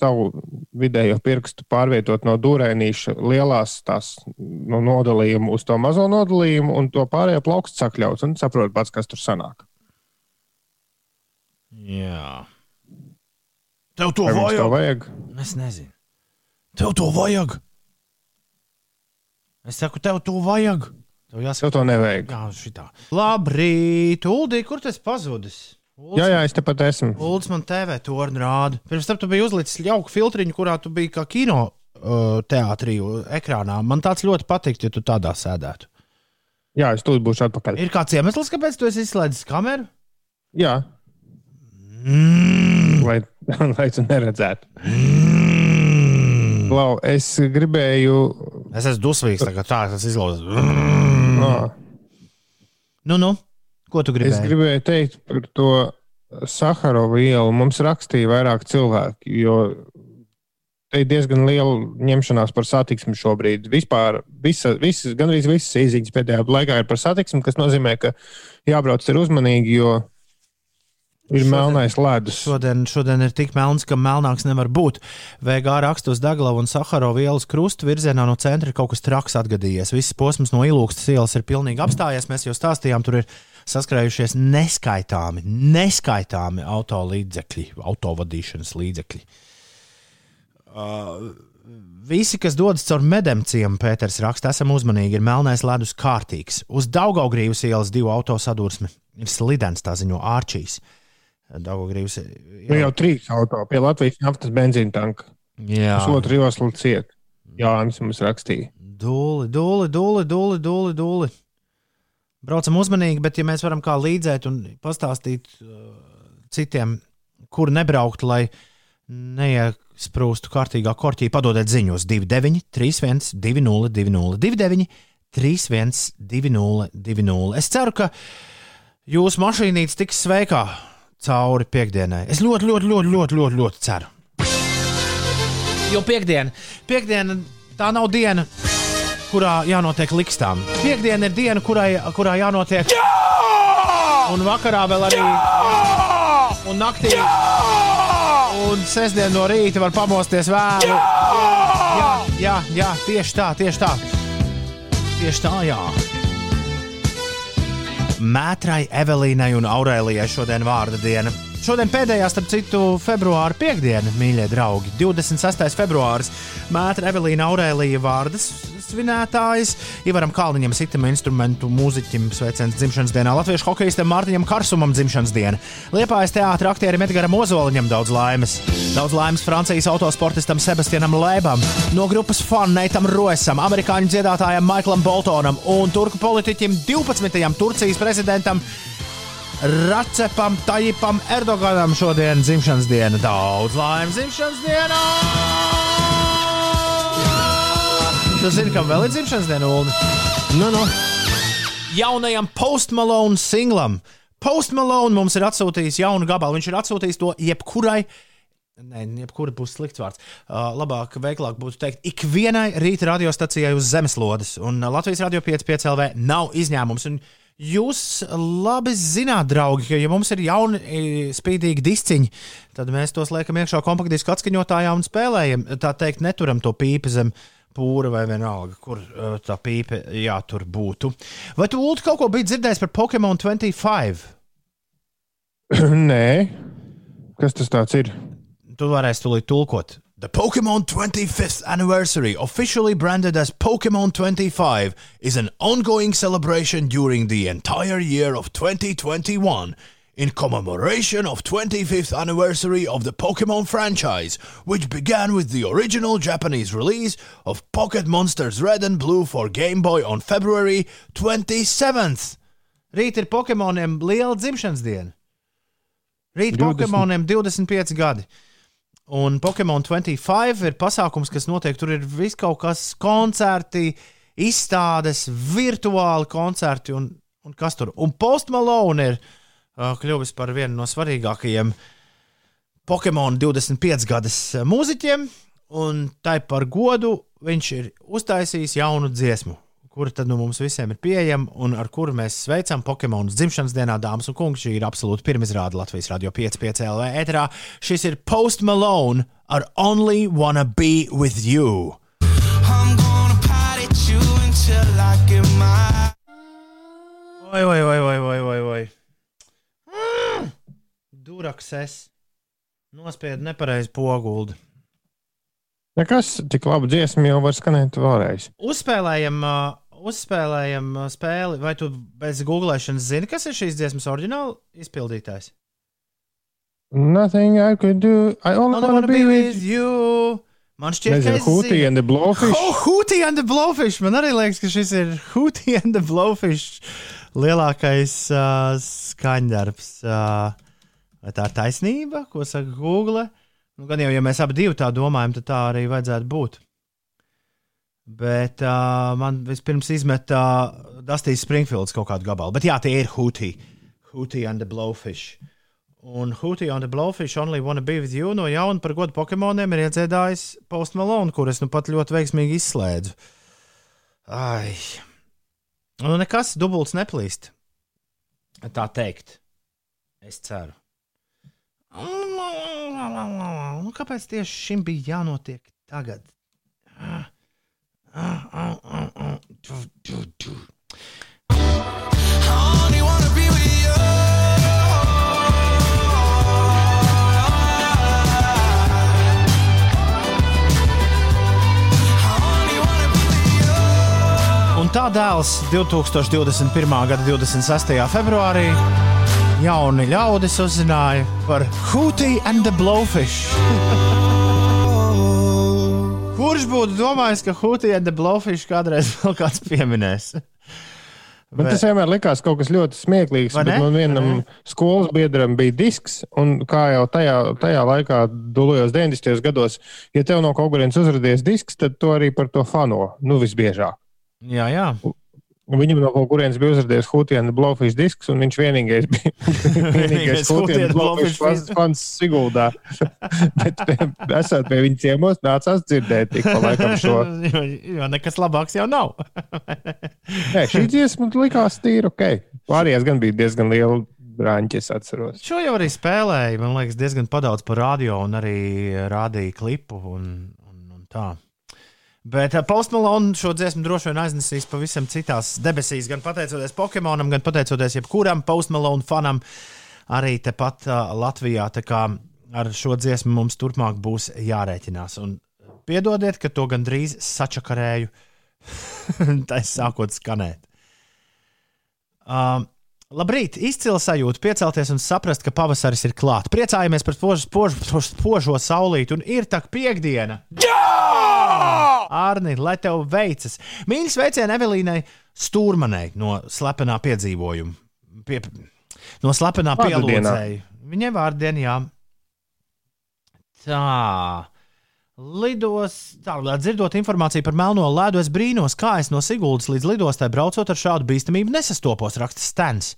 savu vidējo pirkstu pārvietot no dūrēnīša lielās tās no nodalījuma uz to mazo nodalījumu, un to pārējo plaukstu sakļaut. Un saproti pats, kas tur sanāk. Jā. Tev to vajag? to vajag? Es nezinu. Tev to vajag. Es saku, tev to vajag. Tev jāsaka, Tev to nevajag. Jā, šitā. Labrīt, Uldī, kur tas pazudis? Jā, jā, es tepat esmu. Ulds man TV torni rāda. Pirms tam tu biji uzlicis jauku filtriņu, kurā tu biji kā kino uh, teātrī, ekrānā. Man tāds ļoti patiktu, ja tu tādā sēdētu. Jā, es tūlīt būšu atpakaļ. Ir kāds iemesls, kāpēc tu esi izslēdzis kameru? Jā, Mm. lai, lai tu neredzētu. Lau, es gribēju. Es esmu dusmīgs, tagad tā tas izlaužas. Ah, Nu, nu, ko tu es gribēji? gribēju teikt par to Saharova ielu. Mums rakstīja vairāk cilvēki, jo te ir diezgan liela ņemšanās par satiksmi šobrīd. Vispār visa, visas, gandrīz visas īsiņas pēdējā laikā ir par satiksmi, kas nozīmē, ka jābrauc ir uzmanīgi, jo ir Šodien- melnais ledus. Šodien, šodien ir tik melns, ka melnāks nevar būt. VG raksta uz Daglavu un Saharovu ielas krustu virzienā no centra ir kaut kas traks atgadījies. Viss posms no ilūgstas ielas ir pilnīgi apstājies. Mēs jau stāstījām, tur ir saskrējušies neskaitāmi, neskaitāmi auto līdzekļi, autovadīšanas līdzekļi. Uh, Visi, kas dodas caur medēm ciemu, Pēters raksta, esam uzmanīgi. Ir melnais ledus kārtīgs. Uz Daugaugrības ielas divu auto sadursmi ir slidens, tā ziņo Ārčīs. Daugaugrības Nu, jau trīs auto pie Latvijas naftas benzīna tanka. Jā. Uz otru joslu ciet. Jā, mums rakstīja. Dūli, dūli, dūli, dūli, dūli, dūli. Braucam uzmanīgi, bet ja mēs varam kā līdzēt un pastāstīt uh, citiem, kur nebraukt, lai neiesprūstu kārtīgā korķī, padodiet ziņu uz 29, 31, 20, 20, 29, 31, 20, 20. Es ceru, ka jūsu mašīnīte tiks sveikā cauri piekdienai. Es ļoti, ļoti, ļoti, ļoti, ļoti, ļoti ceru. Jo piekdiena, piekdiena tā nav diena, kurā jānotiek likstām. Piektdiena ir diena, kurai, kurā jānotiek. Jā! Un vakarā vēl arī. Jā! Un naktī. Jā! Un sestdien no rīta var pamosties vēlu. Jā, jā, jā, tieši tā, tieši tā. Tieši tā, jā. Mētrai, Evelīnai un Aurēlijai šodien vārda diena. Šodien pēdējā, starp citu, februāra piekdiena, mīļie draugi. 26. februāris. Mētra Evelīna Aurēlija vārdas svinētājs, Ivaram Kalniņam, sitam instrumentu mūziķim, sveiciens dzimšanas dienā, latviešu hokeistam Mārtiņam Karsumam dzimšanas diena. Liepājas teātra aktierim Edgaram Ozoliņam daudz laimes. Daudz laimes Francijas autosportistam Sebastianam Lēbam, no grupas Fanneitam Roesam, amerikāņu dziedātājam Maiklam Boltonam un turku politiķim 12. Turcijas prezidentam Racepam, Tajipam, Erdoganam šodien dzimšanas diena. Daudz laimes dzimšanas dienā! Tu zini, kam vēl ir dzimšanas diena, Ulu? Nu, nu. jaunajam Post Malone singlam. Post Malone mums ir atsūtījis jaunu gabalu. Viņš ir atsūtījis to jebkurai. Nē, jebkura būs slikts vārds. Uh, labāk, veiklāk būtu teikt, ikvienai rīta radiostacijai uz zemeslodes. Un uh, Latvijas radio 5,5 LV nav izņēmums. Un jūs labi zināt, draugi, ka, ja mums ir jauni, e, spīdīgi disciņi, tad mēs tos liekam iekšā kompaktdisku atskaņotājā un spēlējam. Tā teikt, neturam to pīpi zem pūra vai vienalga, kur uh, tā pīpe jātur būtu. Vai tu, Ulu, kaut ko biji dzirdējis par Pokemon 25? Nē, kas tas ir? Tu varēsi tūlīt tulkot. The Pokemon 25th anniversary, officially branded as Pokemon 25, is an ongoing celebration during the entire year of 2021 in commemoration of 25th anniversary of the Pokemon franchise, which began with the original Japanese release of Pocket Monsters Red and Blue for Game Boy on February 27th. Rīt ir Pokemoniem liela dzimšanas diena. Rīt 20. Pokemoniem 25 gadi. Un Pokemon 25 ir pasākums, kas notiek. Tur ir viss kaut kas, koncerti, izstādes, virtuāli koncerti un, un kas tur. Un Post Malone ir uh, kļuvis par vienu no svarīgākajiem Pokemon 25 gadus mūziķiem. Un tai par godu viņš ir uztaisījis jaunu dziesmu, kura tad nu mums visiem ir pieejama un ar kuru mēs sveicam Pokemonu dzimšanas dienā, dāmas un kungi. Šī ir absolūti pirmizrāde Latvijas radio 5,5 LV ēterā. Šis ir Post Malone ar Only Wanna Be With You. You until I get my. Oi, oi, oi, oi, oi, oi, oi. Mm! Durakses. Nospied nepareizi poguldi. Nekas, tik labi dziesma jau var skanēt vēlreiz. Uzspēlējam, uh, uzspēlējam uh, spēli. Vai tu bez googlēšanas zini, kas ir šīs dziesmas oriģināla izpildītājs? Nothing I could do. I only Only wanna be with you. Man šķiet, Nezinu, ka Hootie and the Blowfish? Oh, Hootie and the Blowfish. Man arī liekas, ka šis ir Hootie and the Blowfish lielākais uh, skaņdarbs. Uh, vai tā ir taisnība, ko saka Google? Nu, gan jau, ja mēs abi divi tā domājam, tad tā arī vajadzētu būt. Bet uh, man vispirms izmet uh, Dustīs Springfields kaut kādu gabalu. Bet jā, tie ir Hootie. Hootie and the Blowfish. Un Hootie and the Blowfish Only Wanna Be With You no jauna par godu Pokemoniem ir iedziedājis Post Malone, kur es nu pat ļoti veiksmīgi izslēdzu. Ai. Nu, nekas dubults neplīst. Tā teikt. Es ceru. Nu, kāpēc tieši šim bija jānotiek tagad? Only wanna be with you. Un tā dēls 2021. gada 26. februārī jauni ļaudis uzzināja par Hootie and the Blowfish. Kurš būtu domājis, ka Hootie and the Blowfish kādreiz vēl kāds pieminēs? Bet tas vienmēr likās kaut kas ļoti smieklīgs. Man vienam skolas biedram bija disks, un kā jau tajā, tajā laikā, dulojos 90. gados, ja tev no kaut kurienes uzrādījies disks, tad to arī par to fano. Nu, visbiežāk. Jā, jā. Un Viņam no kaut kurienes bija uzrādījies Hutijana Blowfish disks, un viņš vienīgais bija vienīgais Blowfish Blowfish fans- Siguldā. Bet, esot pie viņa ciemos, nācās dzirdēt tik pa laikam šo. jo, jo nekas labāks jau nav. Nē, šī dziesma likās tīra ok. Pārējās gan bija diezgan liela brāņķi, es atceros. Šo jau arī spēlēja. Man liekas, diezgan daudz par radio un arī rādīja klipu un, un, un tā. Bet uh, Post Malone šo dziesmu droši vien aiznesīs pavisam citās debesīs. Gan pateicoties Pokemonam, gan pateicoties jebkuram Post Malone fanam, arī tepat uh, Latvijā. Tā kā ar šo dziesmu mums turpmāk būs jārēķinās. Un piedodiet, ka to gandrīz sačakarēju, tā sākot skanēt. Um, Labrīt, izcila sajūta piecelties un saprast, ka pavasaris ir klāts. Priecājamies par spožo, spožo, spožo, saulīti, un ir tā piekdiena. Jā! Arni, lai tev veicas. Mīļš sveiciens Evelīnai Stūrmanai no slepenā piedzīvojuma. Pie, no slepenā pielūdzēja. Viņai vārdienā, jā. Tā. Lidos, tā, dzirdot informāciju par melno ledu, es brīnos, kā es no Siguldas līdz lidostai braucot ar šādu bīstamību nesastopos, raksta Stens.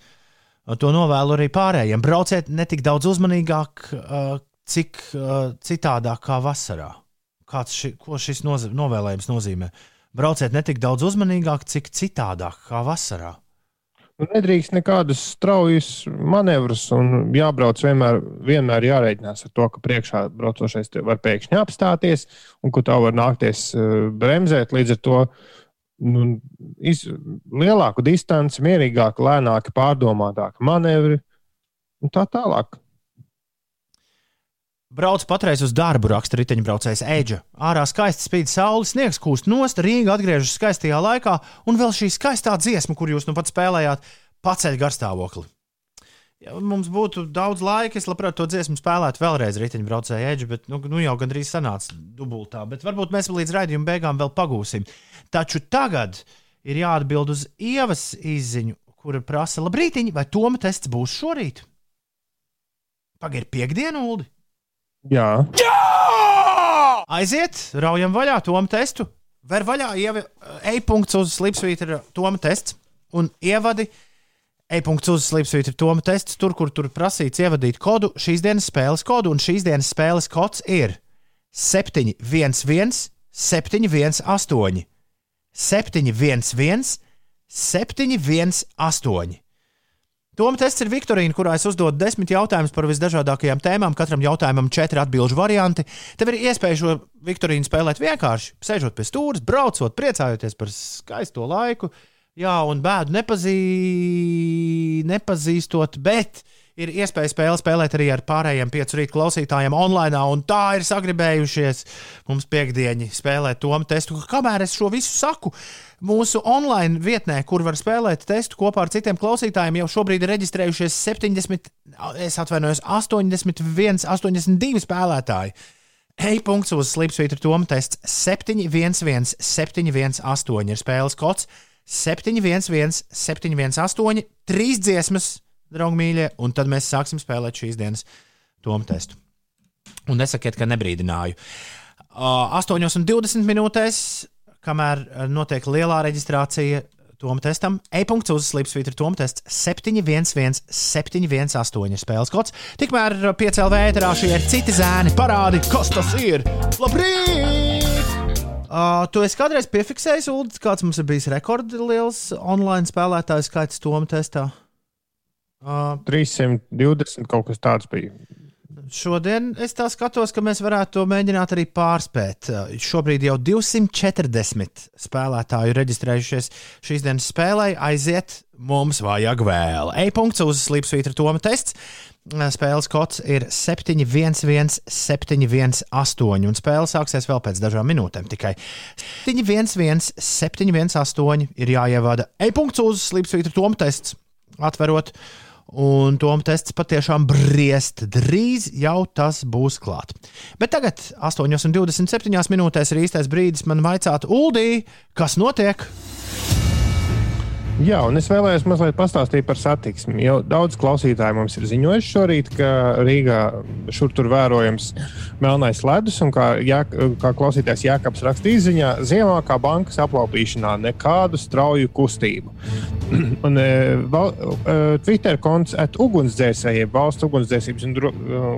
To novēlu arī pārējiem. Brauciet ne tik daudz uzmanīgāk, uh, cik uh, citādāk kā vasarā. Ši, ko šis noz novēlējums nozīmē? Brauciet ne tik daudz uzmanīgāk, cik citādāk kā vasarā. Nu, Nedrīkst nekādus straujas manevrus, un jābrauc vienmēr, vienmēr jārēķinās ar to, ka priekšā braucošais var pēkšņi apstāties, un ka tā var nākties uh, bremzēt. Līdz ar to nu, iz, lielāku distanci, mierīgāk, lēnāk, pārdomātāk manevri un tā tālāk. Brauc patreiz uz darbu, raksta riteņbraucējs Eģa. Ārā skaisti spīd saule, sniegs kūst nost, Rīga atgriežas skaistajā laikā, un vēl šī skaistā dziesma, kur jūs nu pat spēlējāt, paceļ garstāvokli. Ja mums būtu daudz laika, es labprāt to dziesmu spēlētu vēlreiz riteņbraucēju Eģu, bet nu, nu jau gandrīz sanāca dubultā. Bet varbūt mēs līdz raidījuma beigām vēl pagūsim. Taču tagad ir jāatbild uz ievas izziņu, kura prasa, labrīt, vai Toma tests būs šorīt? Pagaidiet, piekdienu, Ulu! Jā, Aiziet, raujam vaļā Toma testu. Ver vaļā, ievi e-punkts uz slipsvītra Toma tests un ievadi e-punkts uz slipsvītra Toma tests. Tur, kur tur prasīts ievadīt kodu, šīs dienas spēles kodu, un šīs dienas spēles kods ir 711, 718, 711, 718. Toma tests ir Viktorīna, kurā es uzdodu desmit jautājumus par visdažādākajām tēmām. Katram jautājumam četri atbildžu varianti. Tev ir iespēja šo Viktorīnu spēlēt vienkārši, sēžot pie stūres, braucot, priecājoties par skaisto laiku. Jā, un bēdu nepazī... nepazīstot, bet ir iespēja spēle spēlēt arī ar pārējiem piecu rītu klausītājiem online, un tā ir sagribējušies mums piekdieni spēlēt Toma testu. Kamēr es šo visu saku, mūsu online vietnē, kur var spēlēt testu kopā ar citiem klausītājiem, jau šobrīd ir reģistrējušies 70, es atvainojos, 81, 82 spēlētāji. E-punkts uz Slipsvītra Toma tests 711, 718 ir spēles kods 711, 718, trīs dziesmas, draugi mīļie, un tad mēs sāksim spēlēt šīs dienas Toma testu. Un nesakiet, ka nebrīdināju. Uh, 8,20 minūtēs, kamēr uh, notiek lielā reģistrācija Toma testam, e-punkts uz Slipsvītra Toma tests 711, 718 ir spēles kods. Tikmēr 5LV ēterā šie ir citi zēni, parādi, kas tas ir. Labrīt! Uh, tu esi kādreiz piefiksējis, Ulu, kāds mums ir bijis rekordliels online spēlētāju skaits Toma testā? Uh, 320 kaut kas tāds bija. Šodien es tā skatos, ka mēs varētu to mēģināt arī pārspēt. Uh, Šobrīd jau 240 spēlētāju reģistrējušies šīs dienas spēlē. Aiziet, mums vajag vēl. E-punkts uz Slipsvītra Toma tests. Uh, Spēles kods ir 711, 718, un spēle sāksies vēl pēc dažām minūtēm. Tikai 711, 718 ir jāievada e-punkts uz Slipsvītra Toma tests. Atverot Un Toms tests patiešām briest. Drīz jau tas būs klāt. Bet tagad, 8,27 minūtēs, ir īstais brīdis man vaicāt, Uldī, kas notiek? Jā, un es vēlējos mazliet pastāstīt par satiksmi. Jau daudz klausītāju mums ir ziņojuši šorīt, ka Rīgā šur tur vērojams melnais ledus, un kā, jā, kā klausītājs Jākaps rakstīja ziņā, ziemā kā bankas aplaupīšanā nekādu strauju kustību. un e, val, e, Twitter konts at ugunsdzēsējiem, valsts ugunsdzēsības un dro-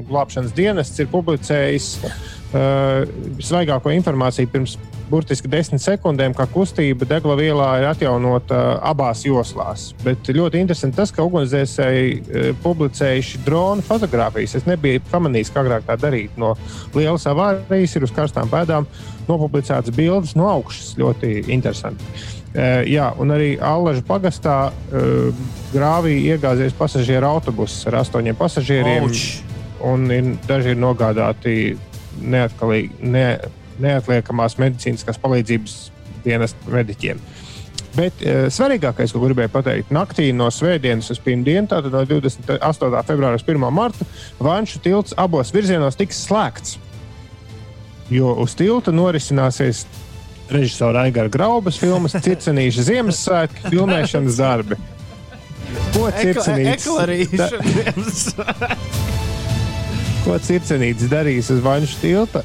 glābšanas dienests ir publicējis uh, svaigāko informāciju pirms burtiski desmit sekundēm, ka kustība degla vielā ir atjaunota uh, abās joslās. Bet ļoti interesanti tas, ka ugunsdzēsēji uh, publicējuši drona fotogrāfijas. Es nebiju pamanījis, kā agrāk tā darīt. No lielas avārijas ir uz karstām pēdām nopublicētas bildes no augšas. Ļoti interesanti. Uh, jā, un arī Allaža pagastā uh, grāvī iegāzies pasažieru autobuss ar astoņiem pasažieriem. Auč! Un ir, daži ir nogādāti neatkalīgi, ne, neatliekamās medicīniskās palīdzības dienas mediķiem. Bet e, svarīgākais, ko gribēju pateikt, naktī no svētdienas uz pirmdienu, tātad no 28. februāra uz 1. martu, Vanšu tilts abos virzienos tiks slēgts. Jo uz tilta norisināsies režisora Aigara Graubas filmas Circenīša Ziemassvētku filmēšanas darbi. Ko Eklarīšu. Ko Circenīts darīs uz Vanšu tilta?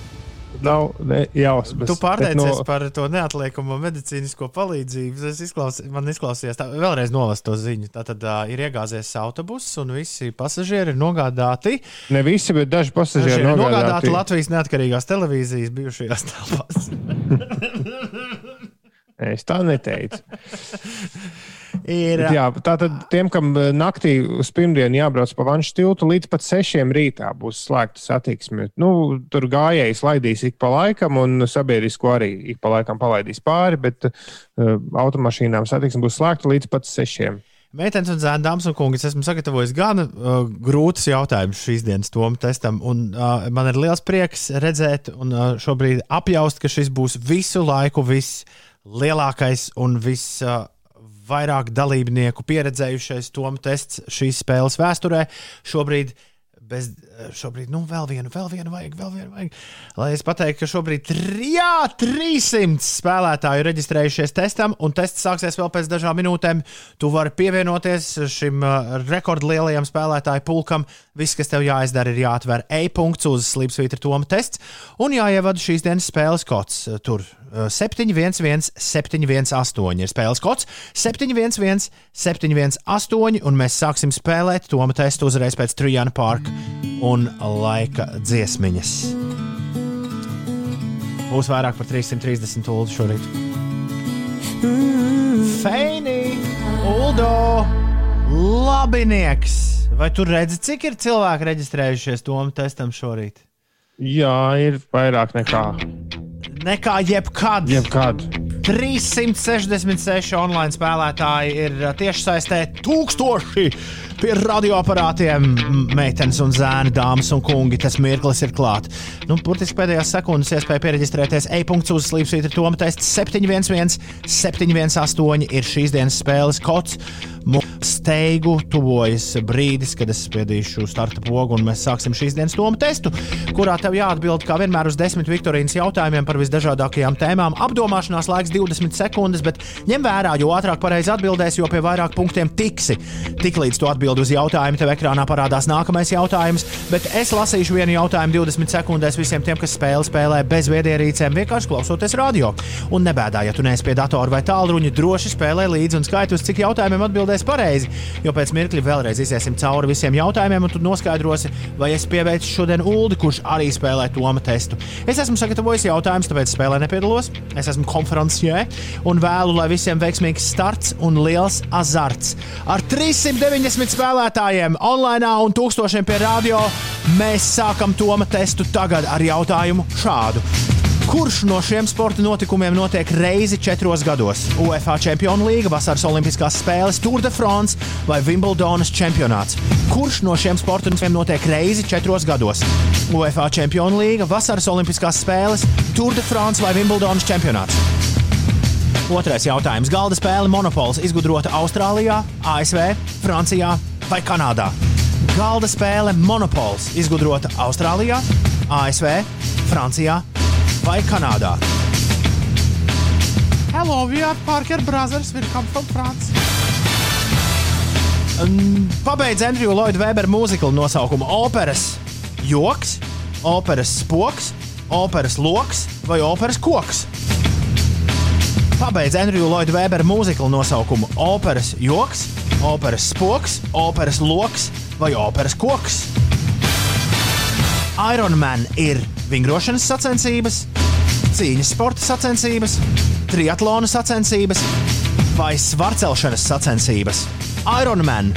Nav ne jausmas. Tu pārteicies no... par to neatliekamo medicīnisko palīdzību. Es izklaus, man izklausījās, tā vēlreiz nolas to ziņu. Tā tad uh, ir iegāzies autobuss un visi pasažieri ir nogādāti. Ne visi, bet daži pasažieri ir nogādāti. nogādāti Latvijas neatkarīgās televīzijas bijušajās telpās. Es tā neteicu. Ir, Bet Jā, tātad tiem, kam eh, naktī uz pirmdienu jābrauc pa vanšu tiltu, līdz pat sešiem rītā būs slēgta satiksme. Nu, tur gājējs laidīs ik pa laikam, un sabiedrisko arī ik pa laikam palaidīs pāri, bet uh, automašīnām satiksme būs slēgta līdz pat sešiem. Meitenes un zēni, dāmas un kungi, es esmu sagatavojis gan uh, grūtus jautājumus šīs dienas tomu testam, un uh, man ir liels prieks redzēt un uh, šobrīd apjaust, ka šis būs visu laiku vislielākais un visvairāk uh, dalībnieku pieredzējušais tomu tests šīs spēles vēsturē. Šobrīd bez, šobrīd, nu, vēl vienu, vēl vienu vajag, vēl vienu vajag. Lai es pateiktu, ka šobrīd jā, 300 spēlētāju reģistrējušies testam, un tests sāksies vēl pēc dažām minūtēm. Tu vari pievienoties šim uh, rekordlielajam spēlētāju pulkam. Viss, kas tev jāizdara, ir jāatver e-punkts uz Slipsvītra Toma tests un jāievada šīs dienas spēles kods. Tur uh, 711, 718 ir spēles kods, 711, 718, un mēs sāksim spēlēt Toma testu uzreiz pēc Trijana Parka un laika dziesmiņas. Būs vairāk par 330 tūlīt šorīt. Feini, Uldo, labinieks! Vai tu redzi, cik ir cilvēki reģistrējušies Toma testam šorīt? Jā, ir vairāk nekā. Nekā jebkad. Jebkad. 366 online spēlētāji ir tiešsaistē tūkstoši pie radioaparātiem. Meitenes un zēni, dāmas un kungi, tas mirklis ir klāts. Nu, burtiski pēdējās sekundes iespēja pieregistrēties e-punkts uz slīpsvītra Toma tests 711, 718 ir šīs dienas spēles kods. Steigu tuvojas brīdis, kad es spiedīšu starta pogu un mēs sāksim šīs dienas Toma testu, kurā tev jāatbild kā vienmēr uz desmit Viktorīnas jautājumiem par visdažādākajām tēmām. Apdomāšanās laiks 20 sekundes, bet ņem vērā, jo ātrāk pareizi atbildēsi, jo pie vairāk punktiem tiksi. Tiklīdz tu atbild uz jautājumu, tev ekrānā parādās nākamais jautājums, bet es lasīšu vienu jautājumu 20 sekundēs visiem tiem, kas spēli spēlē bez viedierīcēm, vienkārši klausoties radio. Un nebēdā, ja tu neesi pie datora vai tālruņa, droši spēlē līdzi un skaiti uz cik jautājumiem atbildēs pareizi, jo pēc mirkļa vēlreiz iziesim cauri visiem jautājumiem, un tu noskaidrosi, vai es pieveicu šodien Uldi, kurš arī spēlē Toma testu. Es esmu sagatavojis jautājumus, tāpēc spēlē nepiedalos. Es esmu konferencē un vēlu, lai visiem veiksmīgs starts un liels azarts. Ar 390 spēlētājiem online un tūkstošiem pie radio mēs sākam Toma testu tagad ar jautājumu šādu. Kurš no šiem sporta notikumiem notiek reizi četros gados? UEFA Čempionu līga, Vasaras Olimpiskās spēles, Tour de France vai Wimbledonas čempionāts? Kurš no šiem sporta notikumiem notiek reizi četros gados? UEFA Čempionu līga, Vasaras Olimpiskās spēles, Tour de France vai Wimbledonas čempionāts? Otrais jautājums. Galda spēle Monopols izgudrota Austrālijā, ASV, Francijā vai Kanādā? Galda spēle Monopols izgudrota Austrālijā, ASV, Francijā vai Kanādā? Hello, we are Parker Brothers. We come from France. Pabeidz Andriju Lloydu Weberu mūziklu nosaukumu operas joks, operas spoks, operas loks vai operas koks. Pabeidz Andriju Lloydu Weberu mūziklu nosaukumu operas joks, operas spoks, operas loks vai operas koks. Ironman ir vingrošanas sacensības, cīņas sporta sacensības, triatlona sacensības vai svarcelšanas sacensības. Ironman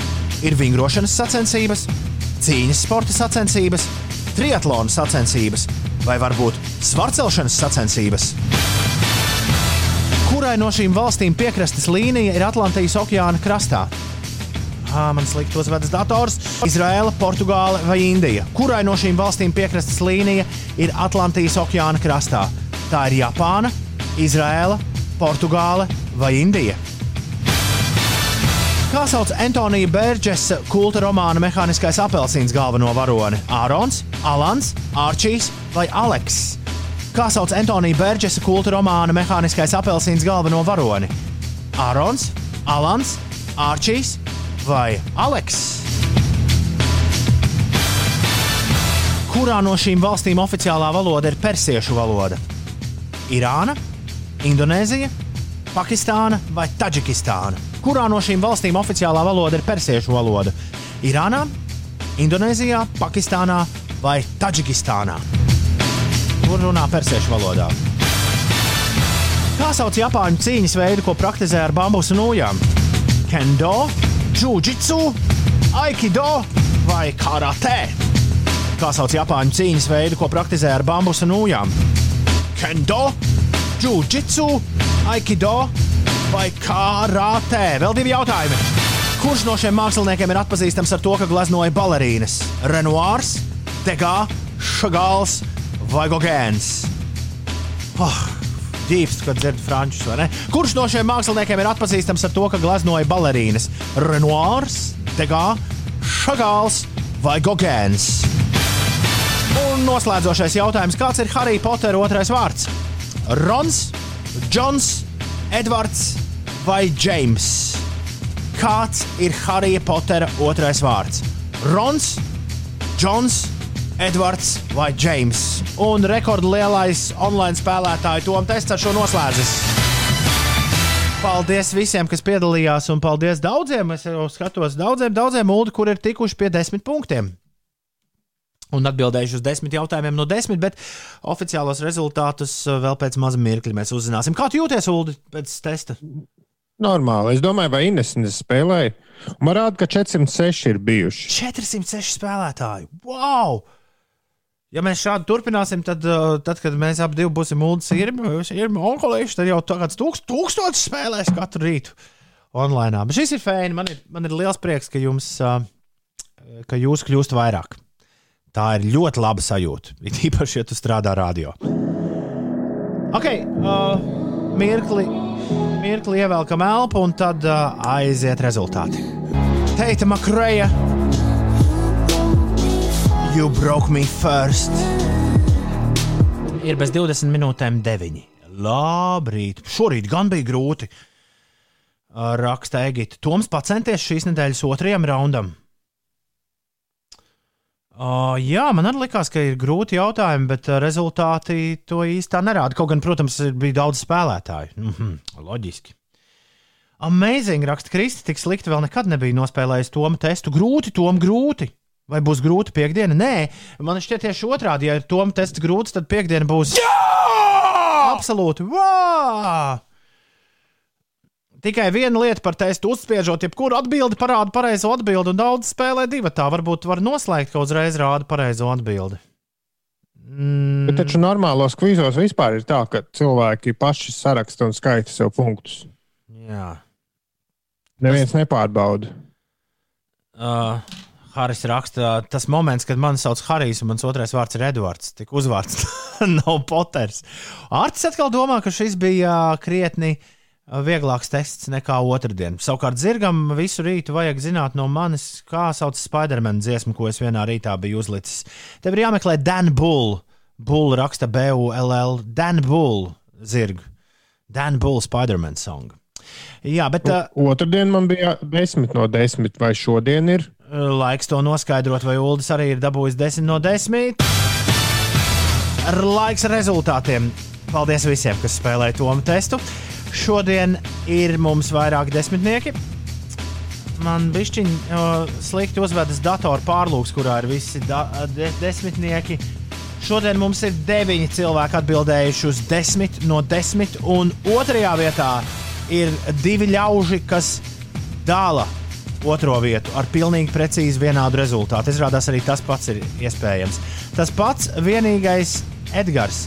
ir vingrošanas sacensības, cīņas sporta sacensības, triatlona sacensības vai varbūt svarcelšanas sacensības. Kurai no šīm valstīm piekrastes līnija ir Atlantijas okeāna krastā? Ah, man slikti uzvedas dators. Izraela, Portugāle vai Indija. Kurai no šīm valstīm piekrastes līnija ir Atlantijas okeāna krastā? Tā ir Japāna, Izraela, Portugāle vai Indija. Kā sauc Antonija Bērģesa kulta romāna Mehāniskais apelsīns galveno varoni? Ārons, Alans, Arčijs vai Aleks? Kā sauc Antonija Bērģesa kulta romāna Mehāniskais apelsīns galveno varoni? Ārons, Alans, Arčijs vai Aleks? Kurā no šīm valstīm oficiālā valoda ir persiešu valoda? Irāna, Indonēzija, Pakistāna vai Taģikistāna? Kurā no šīm valstīm oficiālā valoda ir persiešu valoda? Irānā, Indonēzijā, Pakistānā vai Taģikistānā? Kur runā persiešu valodā? Kā sauc Japāņu cīņas veidu, ko praktizē ar bambusu nūjām? Kendo, jiu-jitsu, aikido vai karate? Kā sauc Japāņu cīņas veidu, ko praktizē ar bambusu nūjām? Kendo, jiu-jitsu, aikido vai karate? Vēl divi jautājumi. Kurš no šiem māksliniekiem ir atpazīstams ar to, ka gleznoja balerīnas? Renoirs, Degā, Šagāls vai Gogēns? Oh, Dīvs, kad dzird frančus, vai ne? Kurš no šiem māksliniekiem ir atpazīstams ar to, ka gleznoja balerīnas? Renoirs, Degā, Šagāls vai Gogēns? Un noslēdzošais jautājums, kāds ir Harry Potter otrais vārds? Rons, Džons, Edvards vai Džeims? Kāds ir Harry Pottera otrais vārds? Rons, Džons, Edvards vai Džeims? Un rekordlielais online spēlētāju Tom tests ar šo noslēdzas. Paldies visiem, kas piedalījās, un paldies daudziem. Es jau skatos daudziem, daudziem mūdu, kur ir tikuši pie desmit punktiem. Un atbildējuši uz desmit jautājumiem no desmit, bet oficiālos rezultātus uh, vēl pēc maza mirkļa mēs uzzināsim. Kā tu jūties, Ulu, pēc testa? Normāli. Es domāju, vai Ines spēlēja. Man rāda, ka 406 ir bijuši. 406 spēlētāji. Wow! Ja mēs šādi turpināsim, tad, uh, tad kad mēs abi būsim onkolīši, tad jau kāds tūkst, tūkstotis spēlēs katru rītu online. Bet šis ir fēni. Man ir, man ir liels prieks, ka, jums, uh, ka jūs kļūst vairāk. Tā ir ļoti laba sajūta. It īpaši, ja tu strādā radio. Ok, uh, mirkli, mirkli ievelkam elpu, un tad uh, aiziet rezultāti. Teita Makreja. You broke me first. Ir bez 20 minūtēm 9. Labrīt. Šorīt gan bija grūti. Raksta Egita. Toms pacenties šīs nedēļas otrajam raundam. Uh, jā, man arī likās, ka ir grūti jautājumi, bet rezultāti to īstenībā nerāda. Kaut gan, protams, bija daudz spēlētāju. Mm -hmm, loģiski. Amazing, raksta Kristi, tik slikti vēl nekad nebija nospēlējis Tomu testu. Grūti, Tom, grūti. Vai būs grūti piekdiena? Nē, man šķiet tieši otrādi. Ja ir Tomu tests grūts, tad piekdiena būs. Jā! Absolūti! Wow! Tikai viena lieta par testu uzspiežot, jebkuru atbildi parāda pareizo atbildi, un daudz spēlē divi. Tā varbūt var noslēgt, ka uzreiz rāda pareizo atbildi. Mm. Bet taču normālos kvīzos vispār ir tā, ka cilvēki paši saraksta un skaita sev punktus. Jā. Neviens tas... nepārbauda. Uh, Haris raksta, tas moments, kad mani sauc Harijs, un mans otrais vārds ir Edvards. Tik uzvārds nav Poters. Arts atkal domā, ka šis bija krietni uh, vieglāks tests nekā otrdien. Savukārt, zirgam visu rītu vajag zināt no manis, kā sauc Spiderman dziesmu, ko es vienā rītā biju uzlicis. Tev ir jāmeklē Dan Bull. Bull raksta B-U-L-L. Dan Bull zirgu. Dan Bull Spiderman song. Jā, bet. Uh, Otradien man bija 10 no 10, vai šodien ir? Laiks to noskaidrot, vai Uldis arī ir dabūjis 10 no 10. Laiks rezultātiem. Paldies visiem, kas spēlēja to testu. Šodien ir mums vairāk desmitnieki. Man bija uh, slikti uzvedas datora pārlūks, kurā ir visi de desmitnieki. Šodien mums ir deviņi cilvēki atbildējuši uz desmit no desmit, un otrajā vietā ir divi ļauži, kas dala otro vietu ar pilnīgi precīzi vienādu rezultātu. Izrādās, arī tas pats ir iespējams. Tas pats vienīgais Edgars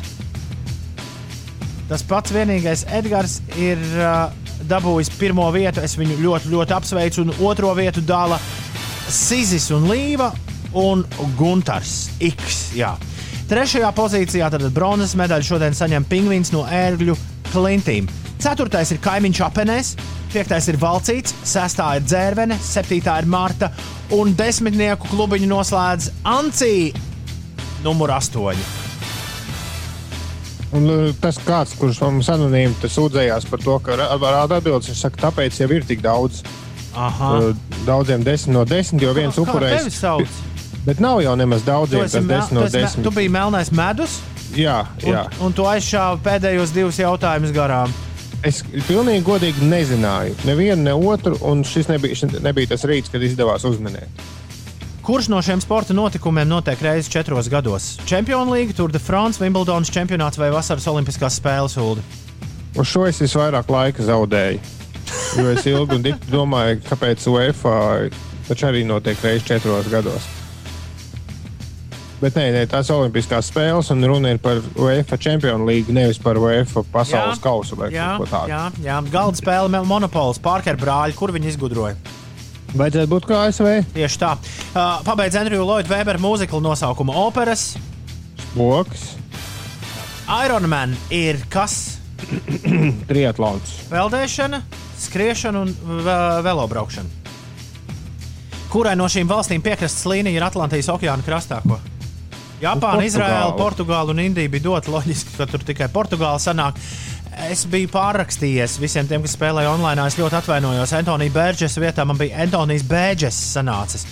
Tas pats vienīgais Edgars ir uh, dabūjis pirmo vietu. Es viņu ļoti, ļoti apsveicu. Un otro vietu dala Sizis un Līva un Gunārs X. Jā. Trešajā pozīcijā tad bronzas medaļu šodien saņem pingvīns no ērgļu klintīm. Ceturtais ir kaimiņš apenēs, piektais ir valcīts, sestā ir dzērvene, septītā ir Marta un desmitnieku klubiņu noslēdz Ancija numur astoņi. Un uh, tas kāds, kurš mums anonīmi sūdzējās par to, ka rāda atbildes, viņš saka, tāpēc jau ir tik daudz. Aha. Uh, daudziem desmit no desmit, jo viens upurējs. Bet nav jau nemaz daudziem tas mel, 10 tu, no 10. tu biji melnais medus, Jā, jā. un, un tu aizšāvi pēdējos divus jautājumus garām. Es pilnīgi godīgi nezināju nevienu, ne otru, un šis nebija, šis nebija tas rīts, kad izdevās uzminēt. Kurš no šiem sporta notikumiem notiek reizes četros gados? Čempionu līga, Tour de France, Wimbledonas čempionāts vai Vasaras Olimpiskās spēles ULD? Uz šo es visvairāk laika zaudēju. Jo es ilgi un dikti domāju, kāpēc UEFA taču arī notiek reizes četros gados. Bet nē, nē, tās Olimpiskās spēles, un runa ir par UEFA Champions League, nevis par UEFA pasaules kausu vai jā, ko tādu. jā, jā. galda spēle Monopols, Parker brāļi, kur viņi izgudroja? Vajadzētu būt kā ASV. Tieši tā. Uh, pabeidz Andriju Lloyd Webera mūziklu nosaukumu operas. Boks, Ironman ir kas? triatlons. Peldēšana, skriešana un ve- velobraukšana. Kurai no šīm valstīm piekrastes līnija ir Atlantijas okeāna krastā? Ko? Japāna. Izraela, Portugāla un Indija bija dota loģiski, ka tur tikai Portugāla sanāk. Es biju pārrakstījies visiem tiem, kas spēlēja online. Es ļoti atvainojos. Antonijas Bērģes vietā man bija Antonijas Bērģes sanācis.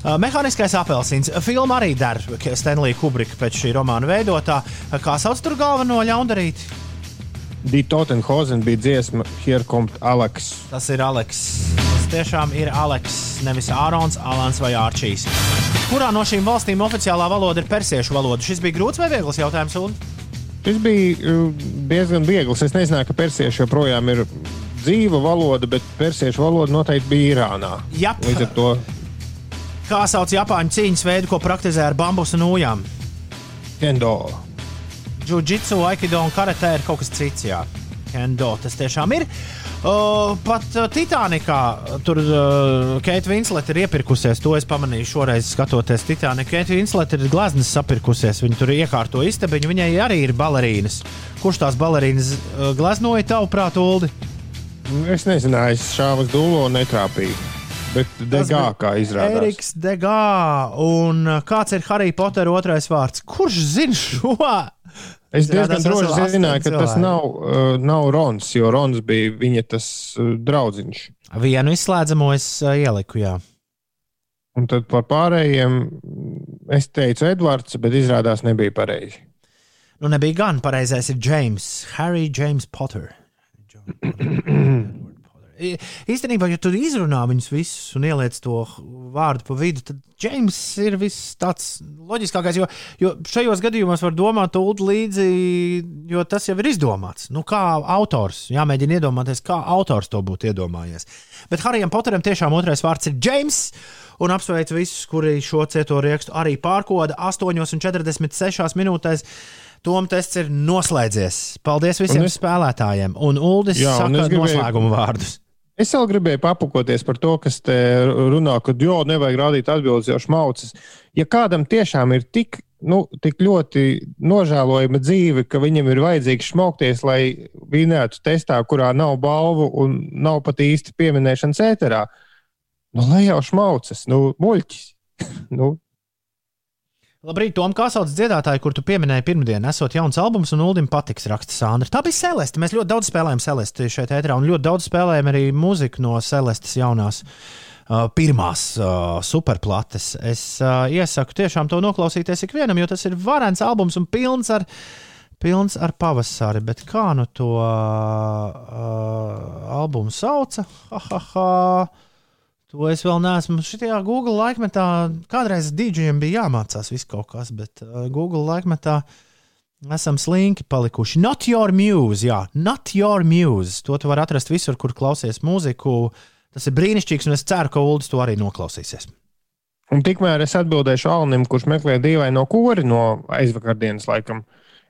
Uh, Mehāniskais apelsīns. Filma arī der Stanley Kubrika pēc šī romāna veidotā. Kā sauc tur galveno ļaundarīti? Dita Totenhausen bija dziesma Here Comes Alex. Tas ir Aleks. Tas tiešām ir Aleks, nevis Ārons, Alans vai Ārčīs. Kurā no šīm valstīm oficiālā valoda ir persiešu valoda? Šis bija grūts vai viegls jautājums? Ulu? Šis bija uh, diezgan viegls. Es nezināju, ka persiešu joprojām ir dzīva valoda, bet persiešu valoda noteikti bija Irānā. Jap. Līdz ar to Kā sauc Japāņu cīņas veidu, ko praktizē ar bambusu nūjām? kendo. Jiu-jitsu, aikido un karatē ir kaut kas cits. Jā. Kendo tas tiešām ir. Uh, pat uh, Titanikā tur uh, Keita Vinslete ir iepirkusies. To es pamanīju šoreiz, skatoties Titaniku. Keita Vinslete ir gleznas sapirkusies. Viņa tur iekārto istabiņu. Viņai arī ir balerīnas. Kurš tās balerīnas uh, gleznoja tavuprāt, Uldi? Es nezināju, es šāvas dūlo netrāpīju. Bet degā, kā izrādās. Eriks Degā. Un uh, kāds ir Harry Potter otrais vārds? Kurš zina šo? Es diezgan droši zināju, ka astoņi tas cilvēki. nav, uh, nav Rons, jo Rons bija viņa tas uh, draudziņš. Vienu izslēdzamo es uh, ieliku, jā. Un tad par pārējiem mm, es teicu Edvards, bet izrādās nebija pareizi. Nu, nebija gan pareizais, ir James. Harry James Potter. I- Īstenībā, ja tu izrunā viņus visus un ieliec to vārdu pa vidu, tad James ir viss tāds loģiskākais. Jo, jo šajos gadījumos var domāt līdzi, jo tas jau ir izdomāts. Nu, kā autors, jāmēģina iedomāties, kā autors to būtu iedomājies. Bet Harijam Poteram tiešām otrais vārds ir James. Un apsveicu visus, kuri šo cieto rakstu arī pārkoda 8,46 minūtēs. Tom tests ir noslēdzies. Paldies visiem Un es... spēlētājiem. Un Uldis Jā, un saka es gribēju- noslēguma vārdus. Es vēl gribēju papukoties par to, kas te runā, ka jo nevajag rādīt atbildes jau šmaucas. Ja kādam tiešām ir tik, nu, tik ļoti nožēlojama dzīve, ka viņam ir vajadzīgs šmaukties, lai vinētu testā, kurā nav balvu un nav pat īsti pieminēšanas ēterā, nu, lai jau šmaucas, nu, muļķis. nu, Labrīt, Tom, kā sauc dziedātāju, kur tu pieminēji pirmdienu, esot jauns albums, un Ulim patiks, raksta Sandra. Tā bija Celeste. Mēs ļoti daudz spēlējām Celeste šeit, ēterā, un ļoti daudz spēlējām arī mūziku no Celestes jaunās. Uh, pirmās uh, superplates. Es uh, iesaku tiešām to noklausīties ikvienam, jo tas ir varens albums un pilns ar, pilns ar pavasari. Bet kā nu to uh, albumu sauca? Ha, ha, ha. To es vēl neesmu. Šajā Google laikmetā kādreiz DJiem bija jāmācās viss kaut kas, bet uh, Google laikmetā esam slinki palikuši. Not your muse, jā, not your muse. To tu vari atrast visur, kur klausies mūziku. Tas ir brīnišķīgs, un es ceru, ka Ulas to arī noklausīsies. un tikmēr es atbildēšu Alnim, kurš meklē dīvaino kori no aizvakardienas laikam.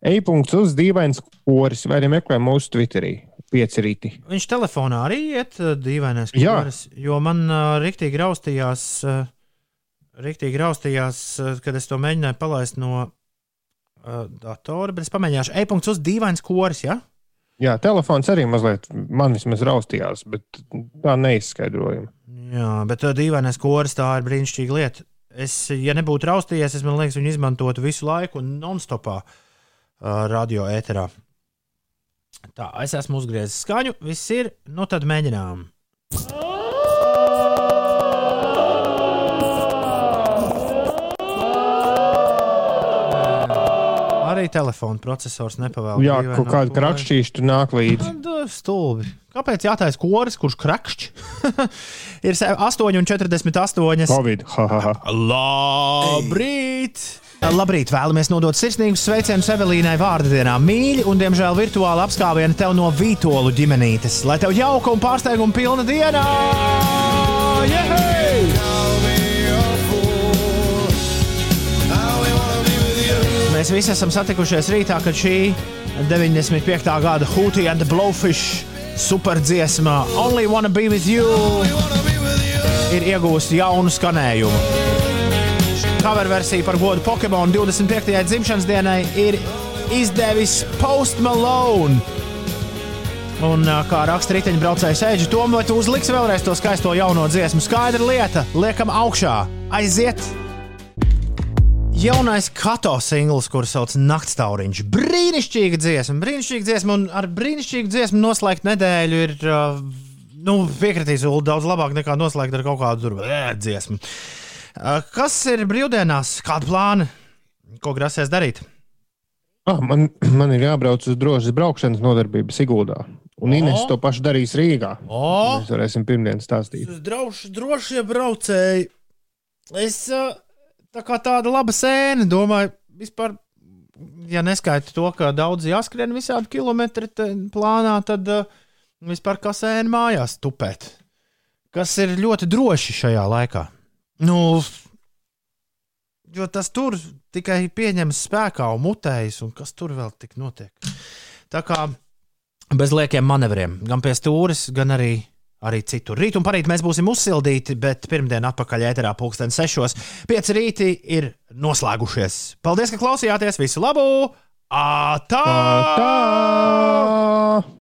E-punkts uz dīvainas koris, vai arī meklē mūsu Twitterī. Pieci rīti. Viņš telefonā arī iet dīvainais Jā. koris, jo man uh, riktīgi raustījās, uh, riktīgi raustījās, uh, kad es to mēģināju palaist no uh, datora, bet es pamēģināšu e-punkts uz dīvains koris, ja? Jā, telefons arī mazliet man vismaz raustījās, bet tā neizskaidrojama. Jā, bet uh, dīvainais koris tā ir brīnišķīga lieta. Es, ja nebūtu raustījies, es man liekas, viņu izmantotu visu laiku non-stopā uh, radio ēterā. Tā, es esmu uzgriezis skaņu, viss ir. Nu, tad mēģinām. Arī telefona processors nepavēlēja. Jā, kaut kāda krakšķīša nāk līdzi. Stulbi. Kāpēc jātais koris, kurš krakšķi? ir 8,48. Covid. Labrīt! Labrīt! Vēlamies nodot sirsnīgus sveicienus Evelīnai vārdu dienā. Mīļi un, diemžēl, virtuāli apskāvieni tev no Vītolu ģimenītes. Lai tev jauka un pārsteiguma pilna diena! Jehei! Mēs visi esam satikušies rītā, kad šī 95. gada Hootie and the Blowfish superdziesma Only Wanna Be With You ir iegūsta jaunu skanējumu. Cover versija par godu Pokemon 25. dzimšanas dienai ir izdevis Post Malone. Un kā raksta riteņbraucējs Eģis, to vai tu uzliksi vēlreiz to skaisto jauno dziesmu? Skaidra lieta, liekam augšā, aiziet! Jaunais kato singls, kurš sauc Naktstauriņš. Brīnišķīga dziesma, brīnišķīga dziesma, un ar brīnišķīgu dziesmu noslēgt nedēļu ir, nu, piekritīs, daudz labāk nekā noslēgt ar kaut kādu dziesmu. Uh, kas ir brīvdienās? Kāda plāna? Ko grasies darīt? Ah, man, man ir jābrauc uz drošas braukšanas nodarbību Siguldā. Un Inês to pašu darīs Rīgā. O! Mēs varēsim pirmdien stāstīt. Drauši, drošie braucēji. Es uh, tā kā tāda laba sēne, domāju, vispār, ja neskaita to, ka daudz jāskrien visādi kilometri plānā, tad uh, vispār kā sēne mājās tupēt. Kas ir ļoti droši šajā laikā. Nu, jo tas tur tikai pieņems spēkā un mutējas, un kas tur vēl tik notiek. Tā kā bez liekiem manevriem, gan pie stūres, gan arī, arī citur. Rīt un parīt mēs būsim uzsildīti, bet pirmdien atpakaļ ēterā pulksten sešos. Pieci rīti ir noslēgušies. Paldies, ka klausījāties! Visu labu! Ātā! Tā!